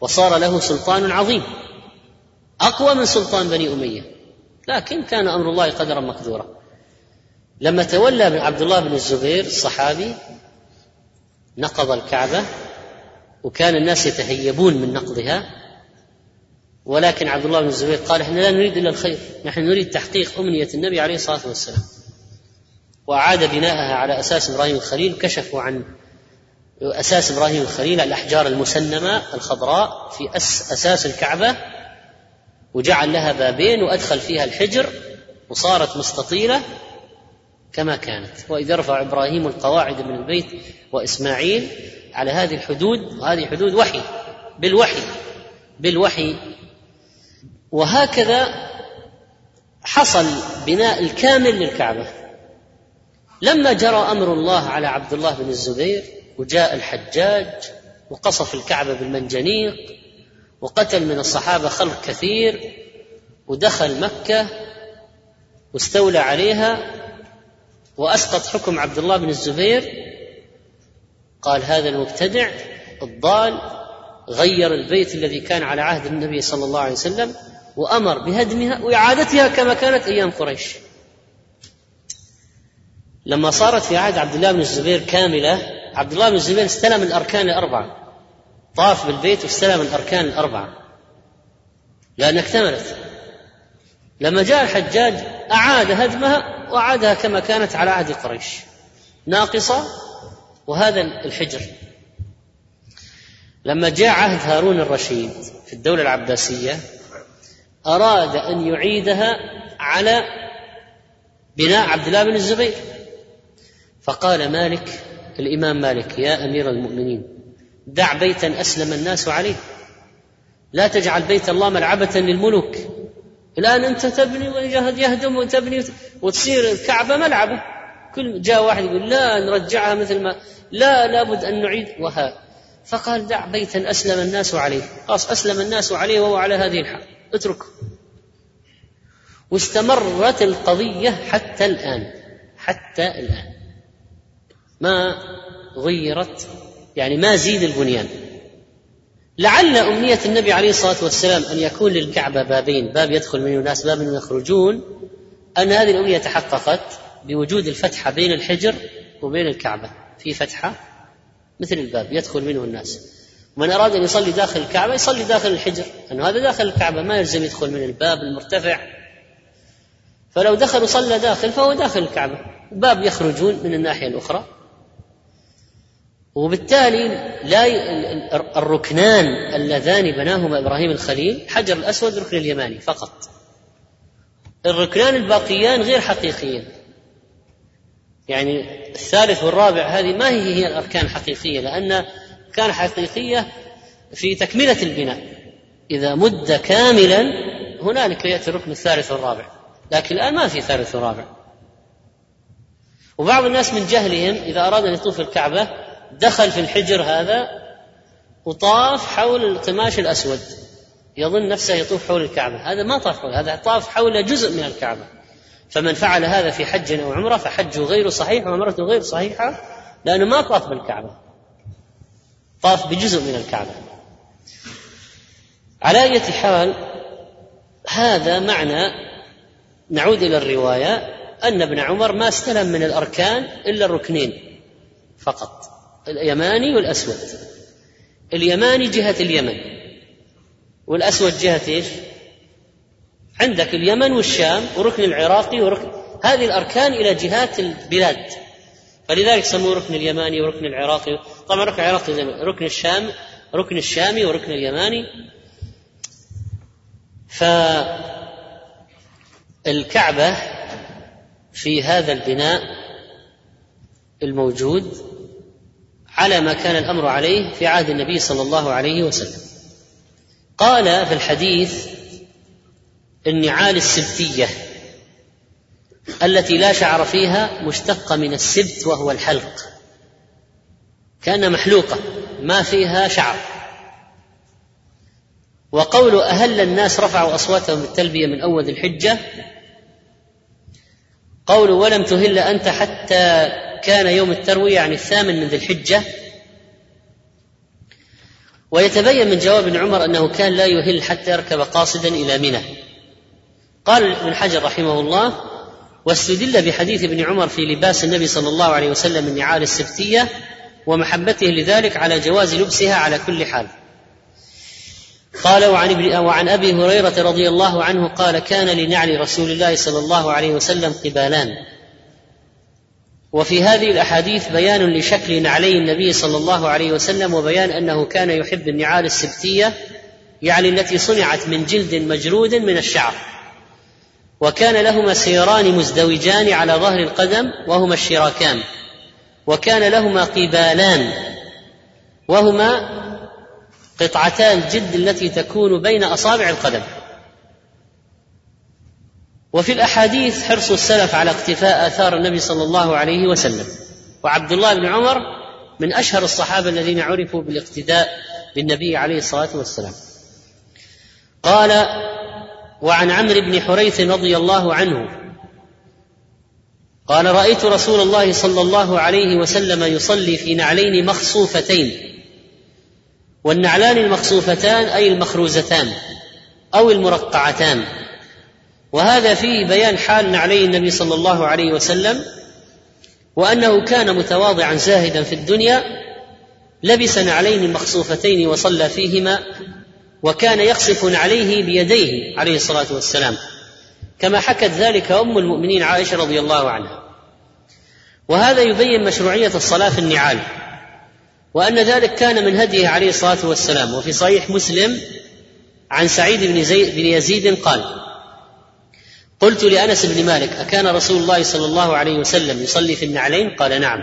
وصار له سلطان عظيم أقوى من سلطان بني أمية لكن كان أمر الله قدرا مقدورا. لما تولى عبد الله بن الزبير الصحابي نقض الكعبة وكان الناس يتهيبون من نقضها ولكن عبد الله بن الزبير قال إحنا لا نريد إلا الخير نحن نريد تحقيق أمنية النبي عليه الصلاة والسلام. وأعاد بناءها على أساس إبراهيم الخليل كشفوا عن أساس إبراهيم الخليل الأحجار المسنمة الخضراء في أس أساس الكعبة وجعل لها بابين وأدخل فيها الحجر وصارت مستطيلة كما كانت. وإذ يرفع إبراهيم القواعد من البيت وإسماعيل على هذه الحدود وهذه حدود وحي بالوحي بالوحي وهكذا حصل بناء الكامل للكعبة. لما جرى أمر الله على عبد الله بن الزبير وجاء الحجاج وقصف الكعبة بالمنجنيق وقتل من الصحابة خلق كثير ودخل مكة واستولى عليها وأسقط حكم عبد الله بن الزبير. قال هذا المبتدع الضال غير البيت الذي كان على عهد النبي صلى الله عليه وسلم وأمر بهدمها وإعادتها كما كانت أيام قريش. لما صارت في عهد عبد الله بن الزبير كاملة عبد الله بن الزبير استلم الأركان الأربعة. طاف بالبيت واستلم الأركان الأربعة. لانها اكتملت. لما جاء الحجاج أعاد هدمها وأعادها كما كانت على عهد قريش. ناقصة وهذا الحجر. لما جاء عهد هارون الرشيد في الدولة العباسية أراد أن يعيدها على بناء عبد الله بن الزبير. فقال مالك الإمام مالك يا أمير المؤمنين دع بيتا أسلم الناس عليه. لا تجعل بيت الله ملعبة للملوك. الآن أنت تبني ويجهد يهدم وتبني وتصير الكعبة ملعبة. كل جاء واحد يقول لا نرجعها مثل ما لا لابد أن نعيد. وها. فقال دع بيتا أسلم الناس عليه. خلاص أسلم الناس عليه وهو على هذه الحال. اتركه واستمرت القضية حتى الآن. حتى الآن. ما غيرت يعني ما زيد البنيان. لعل أمنية النبي عليه الصلاة والسلام أن يكون للكعبة بابين باب يدخل منه الناس باب يخرجون أن هذه الأمنية تحققت بوجود الفتحة بين الحجر وبين الكعبة. في فتحة مثل الباب يدخل منه الناس. من أراد أن يصلي داخل الكعبة يصلي داخل الحجر لأنه هذا داخل الكعبة ما يلزم يدخل من الباب المرتفع. فلو دخل وصلى داخل فهو داخل الكعبة باب يخرجون من الناحية الأخرى. وبالتالي لا الركنان اللذان بناهما إبراهيم الخليل حجر الأسود والركن اليماني فقط. الركنان الباقيان غير حقيقيين. يعني الثالث والرابع هذه ما هي هي الأركان الحقيقية لأن كان حقيقية في تكملة البناء. إذا مد كاملا هنالك يأتي الركن الثالث والرابع. لكن الآن ما في ثالث ورابع. وبعض الناس من جهلهم إذا أراد أن يطوف الكعبة دخل في الحجر هذا وطاف حول القماش الأسود. يظن نفسه يطوف حول الكعبة. هذا ما طاف حول هذا طاف حول جزء من الكعبة. فمن فعل هذا في حج أو عمرة فحجه غير صحيح وعمرته غير صحيحة لأنه ما طاف بالكعبة. طاف بجزء من الكعبة. على اية حال هذا معنى نعود إلى الرواية أن ابن عمر ما استلم من الأركان إلا الركنين فقط اليماني والأسود. اليماني جهة اليمن والأسود جهة إيش؟ عندك اليمن والشام وركن العراقي وركن هذه الأركان إلى جهات البلاد. فلذلك سموه ركن اليماني وركن العراقي. طبعا ركن العراقي ركن الشام ركن الشامي وركن اليماني. فالكعبة في هذا البناء الموجود على ما كان الأمر عليه في عهد النبي صلى الله عليه وسلم. قال في الحديث النعال السبتية. التي لا شعر فيها مشتقة من السبت وهو الحلق. كأن محلوقة ما فيها شعر. وقول أهل الناس رفعوا أصواتهم بالتلبية من أول الحجة قول ولم تهل أنت حتى كان يوم التروية يعني الثامن من ذي الحجة. ويتبين من جواب ابن عمر أنه كان لا يهل حتى يركب قاصدا إلى منى. قال ابن حجر رحمه الله واستدل بحديث ابن عمر في لباس النبي صلى الله عليه وسلم النعال السبتية ومحبته لذلك على جواز لبسها على كل حال. قال وعن ابن وعن أبي هريرة رضي الله عنه قال كان لنعل رسول الله صلى الله عليه وسلم قبالان. وفي هذه الأحاديث بيان لشكل نعلي النبي صلى الله عليه وسلم وبيان أنه كان يحب النعال السبتية يعني التي صنعت من جلد مجرود من الشعر. وكان لهما سيران مزدوجان على ظهر القدم وهما الشراكان. وكان لهما قبالان وهما قطعتا الجلد التي تكون بين أصابع القدم. وفي الأحاديث حرص السلف على اقتفاء آثار النبي صلى الله عليه وسلم. وعبد الله بن عمر من أشهر الصحابة الذين عرفوا بالاقتداء بالنبي عليه الصلاة والسلام. قال وعن عمرو بن حريث رضي الله عنه قال رأيت رسول الله صلى الله عليه وسلم يصلي في نعلين مخصوفتين والنعلان المخصوفتان أي المخروزتان أو المرقعتان. وهذا فيه بيان حال نعلي النبي صلى الله عليه وسلم وأنه كان متواضعا زاهدا في الدنيا لبس نعلين مخصوفتين وصلى فيهما وكان يقصف نعليه بيديه عليه الصلاة والسلام. كما حكت ذلك أم المؤمنين عائشة رضي الله عنها. وهذا يبين مشروعية الصلاة في النعال وأن ذلك كان من هديه عليه الصلاة والسلام. وفي صحيح مسلم عن سعيد بن, زي بن يزيد قال قلت لأنس بن مالك أكان رسول الله صلى الله عليه وسلم يصلي في النعلين؟ قال نعم.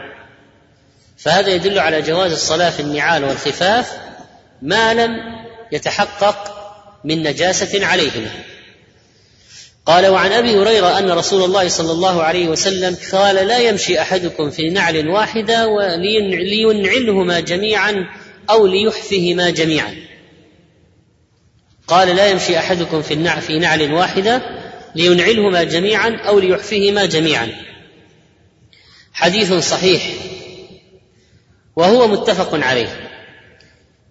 فهذا يدل على جواز الصلاة في النعال والخفاف ما لم يتحقق من نجاسة عليهما قال وعن أبي هريرة أن رسول الله صلى الله عليه وسلم قال لا يمشي أحدكم في نعل واحدة لينعلهما جميعا أو ليحفهما جميعا. قال لا يمشي أحدكم في في نعل واحدة لينعلهما جميعا أو ليحفهما جميعا. حديث صحيح وهو متفق عليه.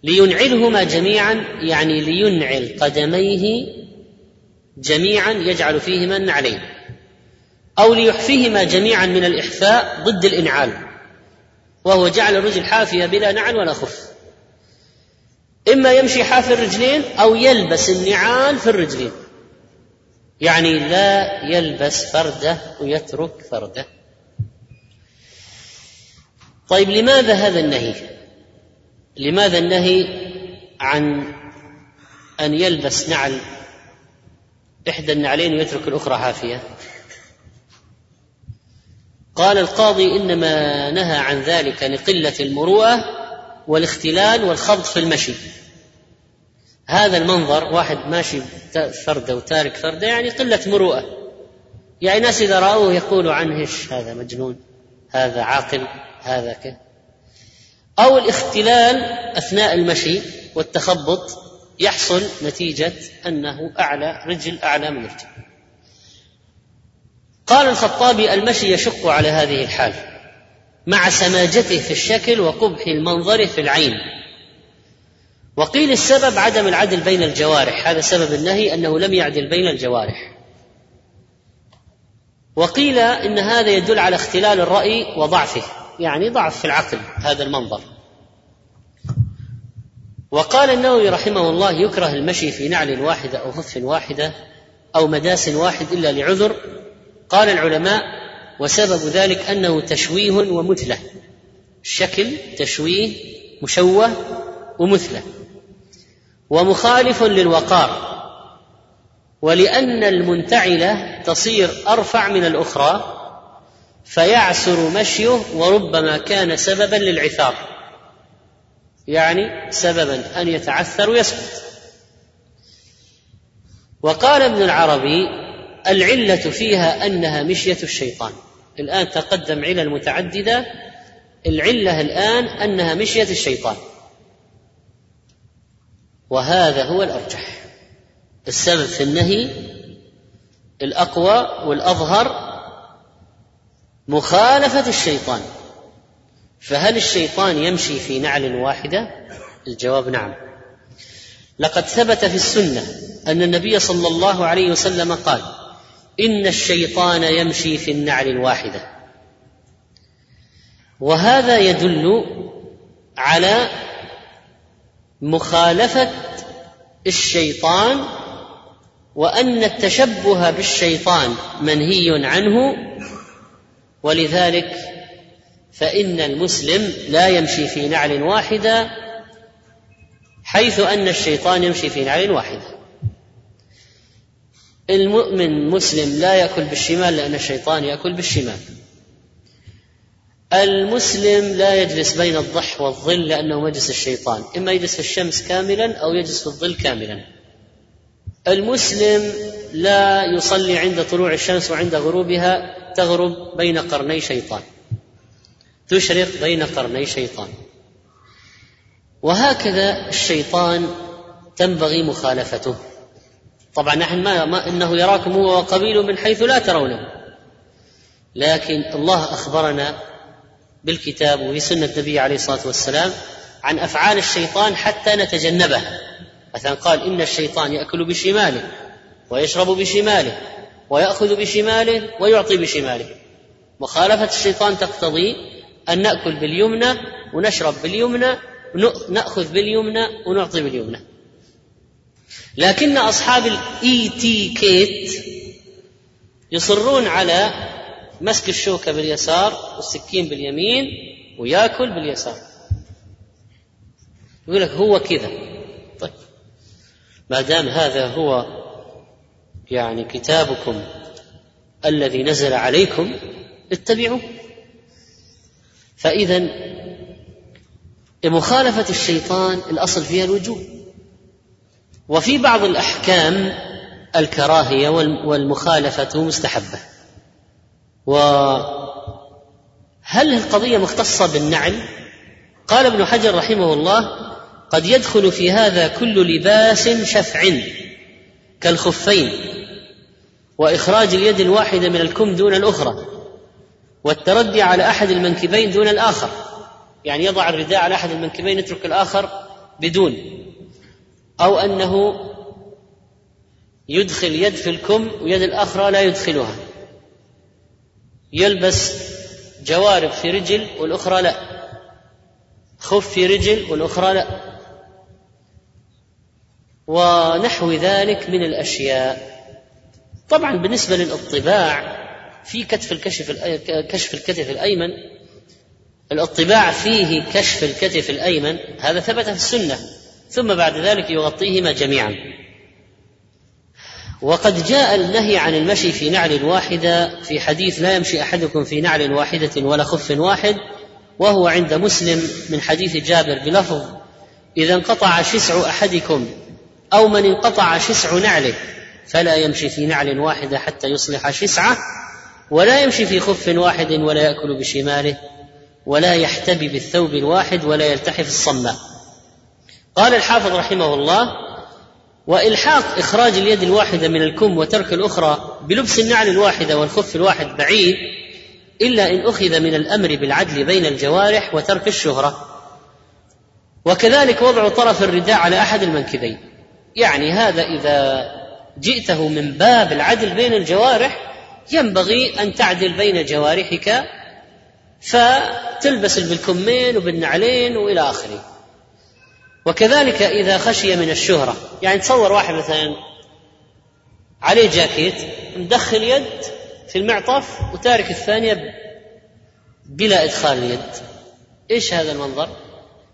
لينعلهما جميعا يعني لينعل قدميه جميعا يجعل فيهما النعلين أو ليحفيهما جميعا من الإحفاء ضد الإنعال وهو جعل الرجل حافية بلا نعل ولا خف. إما يمشي حافي الرجلين أو يلبس النعال في الرجلين يعني لا يلبس فرده ويترك فرده. طيب لماذا هذا النهي؟ لماذا النهي عن أن يلبس نعل إحدى النعلين ويترك الأخرى حافيه قال القاضي إنما نهى عن ذلك لقلة المروءة والاختلال والخبط في المشي. هذا المنظر واحد ماشي فرده وتارك فرده يعني قلة مروءة. يعني ناس إذا رأوه يقولوا عنه هذا مجنون؟ هذا عاقل؟ هذا كذا أو الاختلال أثناء المشي والتخبط يحصل نتيجة أنه أعلى رجل أعلى من رجل قال الخطابي المشي يشق على هذه الحال مع سماجته في الشكل وقبح المنظر في العين. وقيل السبب عدم العدل بين الجوارح هذا سبب النهي أنه لم يعدل بين الجوارح. وقيل إن هذا يدل على اختلال الرأي وضعفه. يعني ضعف في العقل هذا المنظر. وقال النووي رحمه الله يكره المشي في نعل واحدة أو خف واحدة أو مداس واحد إلا لعذر. قال العلماء وسبب ذلك أنه تشويه ومثله. الشكل تشويه مشوه ومثله. ومخالف للوقار. ولأن المنتعلة تصير أرفع من الأخرى فيعسر مشيه وربما كان سببا للعثار. يعني سببا أن يتعثر ويسقط. وقال ابن العربي العلة فيها أنها مشية الشيطان. الآن تقدم علل متعددة. العلة الآن أنها مشية الشيطان. وهذا هو الأرجح. السبب في النهي الأقوى والأظهر مخالفة الشيطان. فهل الشيطان يمشي في نعل واحدة؟ الجواب نعم. لقد ثبت في السنة أن النبي صلى الله عليه وسلم قال إن الشيطان يمشي في النعل الواحدة. وهذا يدل على مخالفة الشيطان وأن التشبه بالشيطان منهي عنه ولذلك فإن المسلم لا يمشي في نعل واحدة حيث أن الشيطان يمشي في نعل واحدة. المؤمن مسلم لا يأكل بالشمال لأن الشيطان يأكل بالشمال. المسلم لا يجلس بين الضح والظل لأنه مجلس الشيطان إما يجلس في الشمس كاملا أو يجلس في الظل كاملا. المسلم لا يصلي عند طلوع الشمس وعند غروبها تغرب بين قرني شيطان. تشرق بين قرني شيطان. وهكذا الشيطان تنبغي مخالفته. طبعا نحن ما, ما إنه يراكم هو وقبيله من حيث لا ترونه. لكن الله أخبرنا بالكتاب وفي سنه النبي عليه الصلاة والسلام عن أفعال الشيطان حتى نتجنبها مثلا قال إن الشيطان يأكل بشماله ويشرب بشماله. ويأخذ بشماله ويعطي بشماله. مخالفة الشيطان تقتضي أن نأكل باليمنى ونشرب باليمنى ونأخذ باليمنى ونعطي باليمنى. لكن أصحاب الإي تي كيت يصرون على مسك الشوكة باليسار والسكين باليمين ويأكل باليسار. يقول لك هو كذا. طيب ما دام هذا هو يعني كتابكم الذي نزل عليكم اتبعوه. فإذا مخالفة الشيطان الأصل فيها الوجوب وفي بعض الأحكام الكراهية والمخالفة مستحبة. وهل القضية مختصة بالنعل؟ قال ابن حجر رحمه الله قد يدخل في هذا كل لباس شفع. كالخفين وإخراج اليد الواحدة من الكم دون الأخرى والتردي على أحد المنكبين دون الآخر يعني يضع الرداء على أحد المنكبين يترك الآخر بدون أو أنه يدخل يد في الكم ويد الأخرى لا يدخلها يلبس جوارب في رجل والأخرى لا خف في رجل والأخرى لا. ونحو ذلك من الأشياء. طبعا بالنسبة للإطباع في كتف الكشف كشف الكتف الأيمن الإطباع فيه كشف الكتف الأيمن هذا ثبت في السنة ثم بعد ذلك يغطيهما جميعا. وقد جاء النهي عن المشي في نعل واحدة في حديث لا يمشي أحدكم في نعل واحدة ولا خف واحد وهو عند مسلم من حديث جابر بلفظ إذا انقطع شسع أحدكم أو من انقطع شسع نعله فلا يمشي في نعل واحدة حتى يصلح شسعه ولا يمشي في خف واحد ولا يأكل بشماله ولا يحتبي بالثوب الواحد ولا يلتحف الصماء. قال الحافظ رحمه الله وإلحاق إخراج اليد الواحدة من الكم وترك الأخرى بلبس النعل الواحده والخف الواحد بعيد إلا إن أخذ من الأمر بالعدل بين الجوارح وترك الشهرة. وكذلك وضع طرف الرداء على أحد المنكبين. يعني هذا إذا جئته من باب العدل بين الجوارح ينبغي أن تعدل بين جوارحك فتلبس بالكمين وبالنعلين وإلى آخره. وكذلك إذا خشي من الشهرة يعني تصور واحد مثلا عليه جاكيت مدخل يد في المعطف وتارك الثانية بلا إدخال اليد. إيش هذا المنظر؟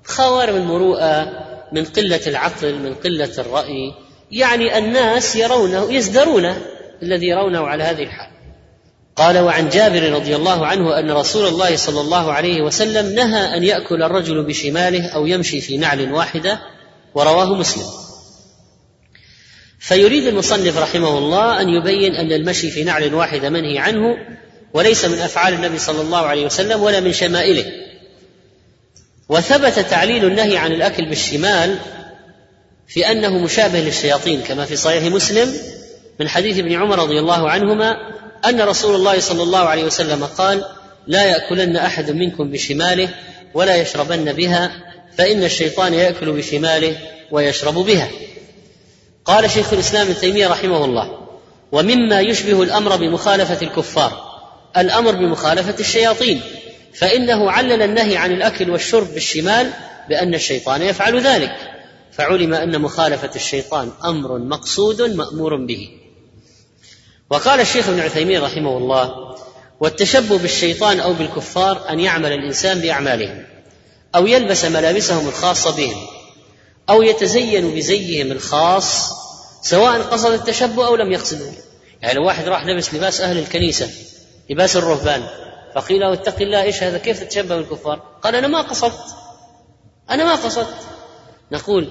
خوارم المروءة من قلة العقل من قلة الرأي يعني الناس يرونه يزدرون الذي يرونه على هذه الحال. قال وعن جابر رضي الله عنه أن رسول الله صلى الله عليه وسلم نهى أن يأكل الرجل بشماله أو يمشي في نعل واحدة ورواه مسلم. فيريد المصنف رحمه الله أن يبين أن المشي في نعل واحدة منهي عنه وليس من أفعال النبي صلى الله عليه وسلم ولا من شمائله. وثبت تعليل النهي عن الأكل بالشمال في أنه مشابه للشياطين كما في صحيح مسلم من حديث ابن عمر رضي الله عنهما أن رسول الله صلى الله عليه وسلم قال لا يأكلن أحد منكم بشماله ولا يشربن بها فإن الشيطان يأكل بشماله ويشرب بها. قال شيخ الإسلام ابن تيمية رحمه الله ومما يشبه الأمر بمخالفة الكفار الأمر بمخالفة الشياطين فإنه علل النهي عن الأكل والشرب بالشمال بأن الشيطان يفعل ذلك فعلم أن مخالفة الشيطان أمر مقصود مأمور به. وقال الشيخ ابن عثيمين رحمه الله والتشبه بالشيطان أو بالكفار أن يعمل الإنسان بأعمالهم أو يلبس ملابسهم الخاصة بهم أو يتزين بزيهم الخاص سواء قصد التشبه أو لم يقصده. يعني لو واحد راح لبس لباس أهل الكنيسة لباس الرهبان فقيل له اتق الله إيش هذا؟ كيف تتشبه بالكفار؟ قال أنا ما قصدت. أنا ما قصدت. نقول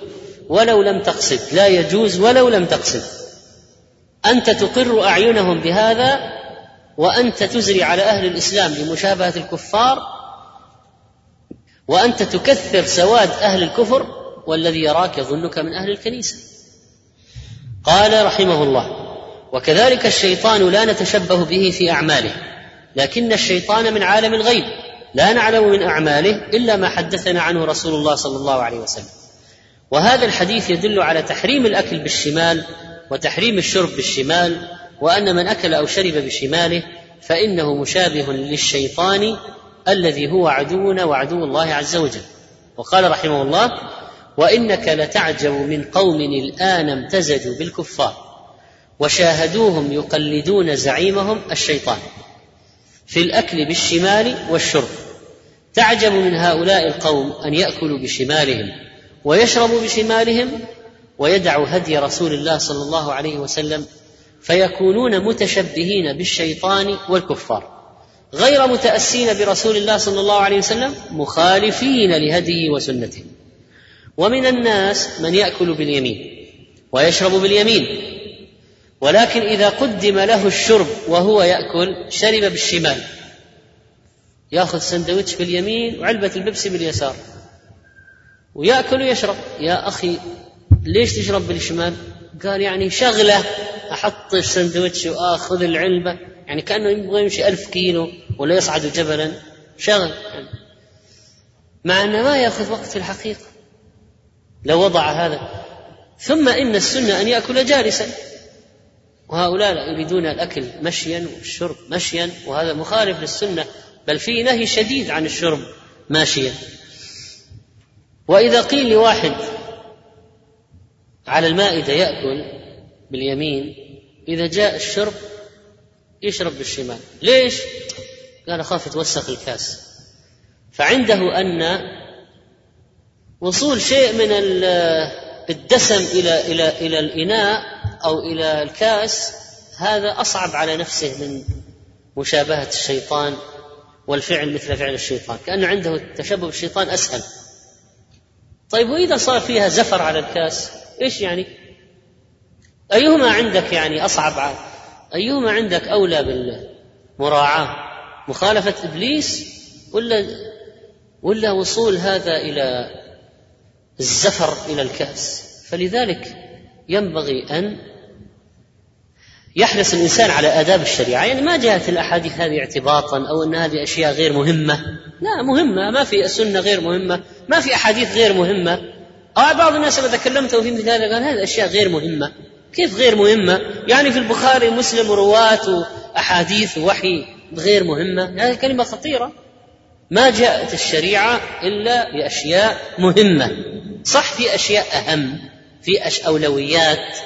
ولو لم تقصد. لا يجوز ولو لم تقصد. أنت تقر أعينهم بهذا وأنت تزري على أهل الإسلام بمشابهه الكفار وأنت تكثر سواد أهل الكفر والذي يراك يظنك من أهل الكنيسة. قال رحمه الله وكذلك الشيطان لا نتشبه به في أعماله. لكن الشيطان من عالم الغيب. لا نعلم من أعماله إلا ما حدثنا عنه رسول الله صلى الله عليه وسلم. وهذا الحديث يدل على تحريم الأكل بالشمال وتحريم الشرب بالشمال وأن من أكل أو شرب بشماله فإنه مشابه للشيطان الذي هو عدونا وعدو الله عز وجل. وقال رحمه الله وإنك لتعجب من قوم الآن امتزجوا بالكفار وشاهدوهم يقلدون زعيمهم الشيطان. في الأكل بالشمال والشرب. تعجب من هؤلاء القوم أن يأكلوا بشمالهم ويشرب بشمالهم ويدع هدي رسول الله صلى الله عليه وسلم فيكونون متشبهين بالشيطان والكفار. غير متأسين برسول الله صلى الله عليه وسلم مخالفين لهديه وسنته. ومن الناس من يأكل باليمين ويشرب باليمين. ولكن إذا قدم له الشرب وهو يأكل شرب بالشمال. يأخذ سندويتش باليمين وعلبة البيبسي باليسار ويأكل ويشرب. يا أخي ليش تشرب بالشمال؟ قال يعني شغلة. أحط السندويتش وأخذ العلبة. يعني كأنه يبغى يمشي ألف كيلو ولا يصعد جبلا. شغل. يعني مع أنه ما يأخذ وقت في الحقيقة. لو وضع هذا. ثم إن السنة أن يأكل جالسا. وهؤلاء لا يريدون الأكل مشيا والشرب مشيا وهذا مخالف للسنة بل في نهي شديد عن الشرب ماشيا. وإذا قيل لواحد على المائدة يأكل باليمين إذا جاء الشرب يشرب بالشمال. ليش؟ قال أخاف يتوسخ الكاس. فعنده أن وصول شيء من الدسم إلى إلى إلى الإناء أو إلى الكاس هذا أصعب على نفسه من مشابهة الشيطان والفعل مثل فعل الشيطان كان عنده التشبه بالشيطان أسهل. طيب وإذا صار فيها زفر على الكاس إيش يعني؟ أيهما عندك يعني أصعب أيهما عندك أولى بالمراعاة؟ مخالفة إبليس ولا ولا وصول هذا إلى الزفر إلى الكاس؟ فلذلك ينبغي أن يحرص الإنسان على آداب الشريعة. يعني ما جاءت الأحاديث هذه اعتباطا أو إن هذه أشياء غير مهمة. لا مهمة. ما في السنة غير مهمة. ما في أحاديث غير مهمة. أو بعض الناس لما تكلمت في مثل هذا قال هذه أشياء غير مهمة. كيف غير مهمة؟ يعني في البخاري مسلم رواة وأحاديث وحي غير مهمة. هذه كلمة خطيرة. ما جاءت الشريعة إلا بأشياء مهمة. صح في أشياء أهم. في أش أولويات.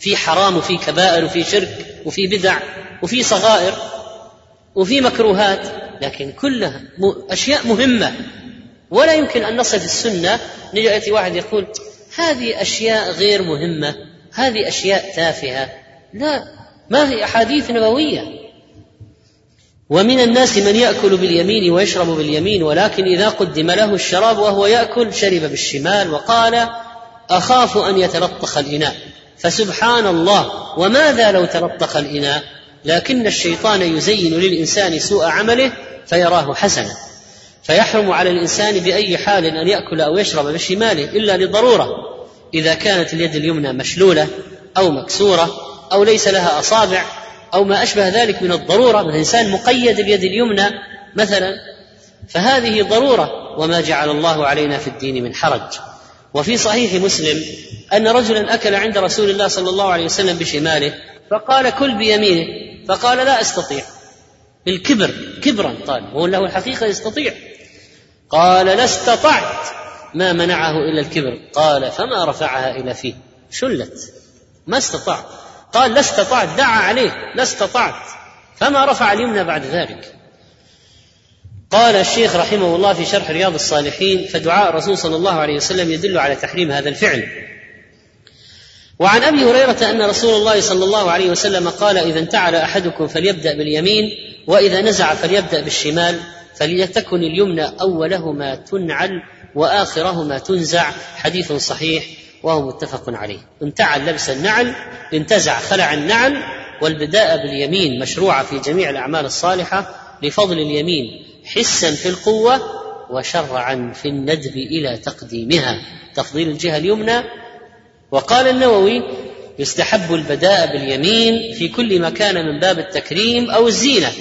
في حرام وفي كبائر وفي شرك وفي بدع وفي صغائر وفي مكروهات لكن كلها أشياء مهمة. ولا يمكن أن نصف السنة ياتي واحد يقول هذه أشياء غير مهمة هذه أشياء تافهة. لا ما هي أحاديث نبوية. ومن الناس من يأكل باليمين ويشرب باليمين ولكن إذا قدم له الشراب وهو يأكل شرب بالشمال وقال أخاف أن يتلطخ الإناء. فسبحان الله وماذا لو تلطخ الإناء؟ لكن الشيطان يزين للإنسان سوء عمله فيراه حسنا. فيحرم على الإنسان بأي حال أن يأكل أو يشرب بشماله إلا لضرورة إذا كانت اليد اليمنى مشلولة أو مكسورة أو ليس لها أصابع أو ما أشبه ذلك من الضرورة من إنسان مقيد اليد اليمنى مثلا. فهذه ضرورة وما جعل الله علينا في الدين من حرج. وفي صحيح مسلم أن رجلا أكل عند رسول الله صلى الله عليه وسلم بشماله فقال كل بيمينه فقال لا أستطيع. بالكبر كبرا قال هو له الحقيقة يستطيع. قال لا استطعت. ما منعه إلا الكبر. قال فما رفعها إلى فيه. شلت. ما استطاع. قال لا استطعت. دعا عليه. لا استطعت. فما رفع اليمنى بعد ذلك. قال الشيخ رحمه الله في شرح رياض الصالحين فدعاء الرسول صلى الله عليه وسلم يدل على تحريم هذا الفعل. وعن أبي هريرة أن رسول الله صلى الله عليه وسلم قال إذا انتعل أحدكم فليبدأ باليمين وإذا نزع فليبدأ بالشمال فليتكن اليمنى أولهما تنعل وآخرهما تنزع. حديث صحيح وهو متفق عليه. انتعل لبس النعل انتزع خلع النعل والبداء باليمين مشروعه في جميع الأعمال الصالحة لفضل اليمين. حسا في القوة وشرعا في الندب إلى تقديمها. تفضيل الجهة اليمنى. وقال النووي يستحب البداء باليمين في كل ما كان من باب التكريم أو الزينة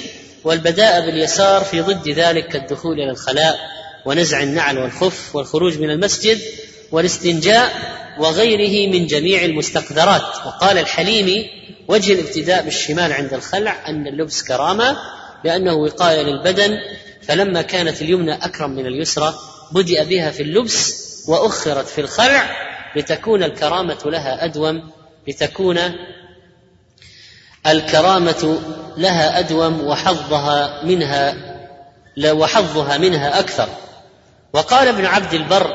والبداء باليسار في ضد ذلك كالدخول إلى الخلاء ونزع النعل والخف والخروج من المسجد والاستنجاء وغيره من جميع المستقذرات. وقال الحليمي وجه الابتداء بالشمال عند الخلع أن اللبس كرامة لأنه وقاية للبدن فلما كانت اليمنى أكرم من اليسرى بدأ بها في اللبس وأخرت في الخلع لتكون الكرامة لها أدوم لتكون الكرامة لها أدوم وحظها منها وحظها منها أكثر. وقال ابن عبد البر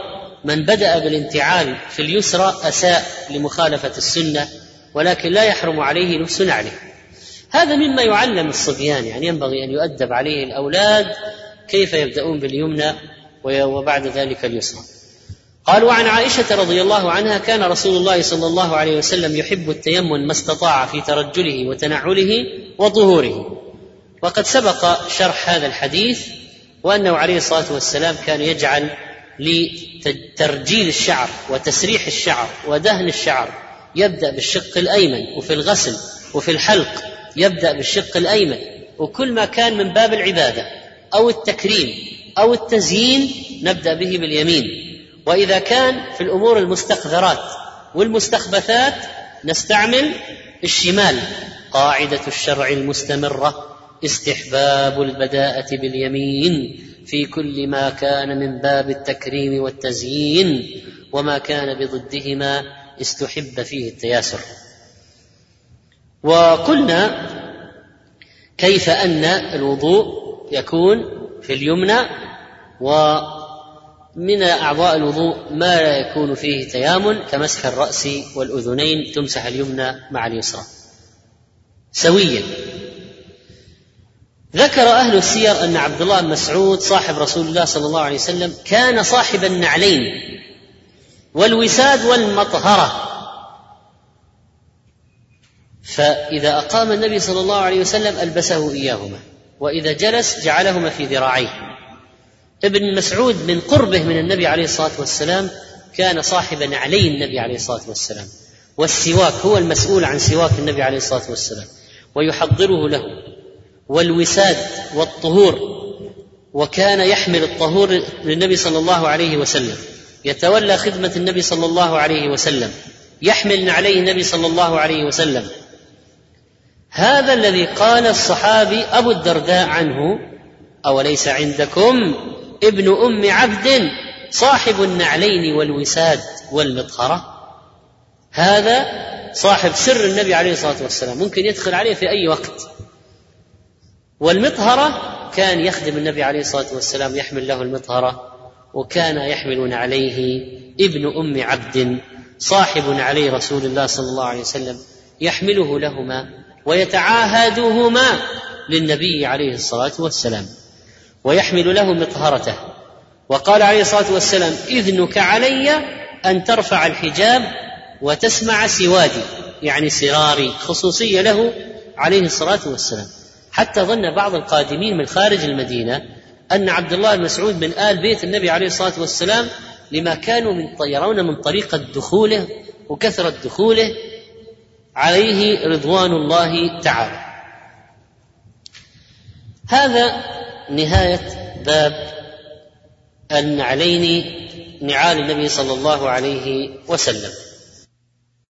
من بدأ بالانتعال في اليسرى أساء لمخالفة السنة ولكن لا يحرم عليه لبس نعله. هذا مما يعلم الصبيان يعني ينبغي أن يؤدب عليه الأولاد كيف يبدأون باليمنى وبعد ذلك اليسرى. قال وعن عائشة رضي الله عنها كان رسول الله صلى الله عليه وسلم يحب التيمم ما استطاع في ترجله وتنعله وظهوره. وقد سبق شرح هذا الحديث وأنه عليه الصلاة والسلام كان يجعل لترجيل الشعر وتسريح الشعر ودهن الشعر. يبدأ بالشق الأيمن وفي الغسل وفي الحلق يبدأ بالشق الأيمن. وكل ما كان من باب العبادة. أو التكريم أو التزيين نبدأ به باليمين. وإذا كان في الأمور المستقذرات والمستخبثات نستعمل الشمال قاعدة الشرع المستمرة استحباب البداءة باليمين في كل ما كان من باب التكريم والتزيين وما كان بضدهما استحب فيه التياسر. وقلنا كيف أن الوضوء يكون في اليمنى ومن أعضاء الوضوء ما لا يكون فيه تيامن كمسح الرأس والأذنين تمسح اليمنى مع اليسرى. سويا. ذكر أهل السير أن عبد الله بن مسعود صاحب رسول الله صلى الله عليه وسلم كان صاحب النعلين والوساد والمطهرة. فإذا أقام النبي صلى الله عليه وسلم ألبسه إياهما. وإذا جلس جعلهما في ذراعيه. ابن مسعود من قربه من النبي عليه الصلاة والسلام كان صاحب نعلي النبي عليه الصلاة والسلام. والسواك هو المسؤول عن سواك النبي عليه الصلاة والسلام. ويحضره له. والوساد والطهور. وكان يحمل الطهور للنبي صلى الله عليه وسلم. يتولى خدمة النبي صلى الله عليه وسلم. يحمل عليه النبي صلى الله عليه وسلم. هذا الذي قال الصحابي أبو الدرداء عنه أوليس عندكم؟ ابن أم عبد صاحب النعلين والوساد والمطهرة. هذا صاحب سر النبي عليه الصلاة والسلام ممكن يدخل عليه في أي وقت. والمطهرة كان يخدم النبي عليه الصلاة والسلام يحمل له المطهرة وكان يحمل عليه ابن أم عبد صاحب عليه رسول الله صلى الله عليه وسلم يحمله لهما. ويتعاهدهما للنبي عليه الصلاة والسلام ويحمل له مطهرته. وقال عليه الصلاة والسلام إذنك علي أن ترفع الحجاب وتسمع سوادي. يعني سراري خصوصية له عليه الصلاة والسلام. حتى ظن بعض القادمين من خارج المدينة أن عبد الله بن مسعود من آل بيت النبي عليه الصلاة والسلام لما كانوا من يرون من طريقه دخوله وكثرة دخوله عليه رضوان الله تعالى. هذا نهاية باب النعلين نعال النبي صلى الله عليه وسلم.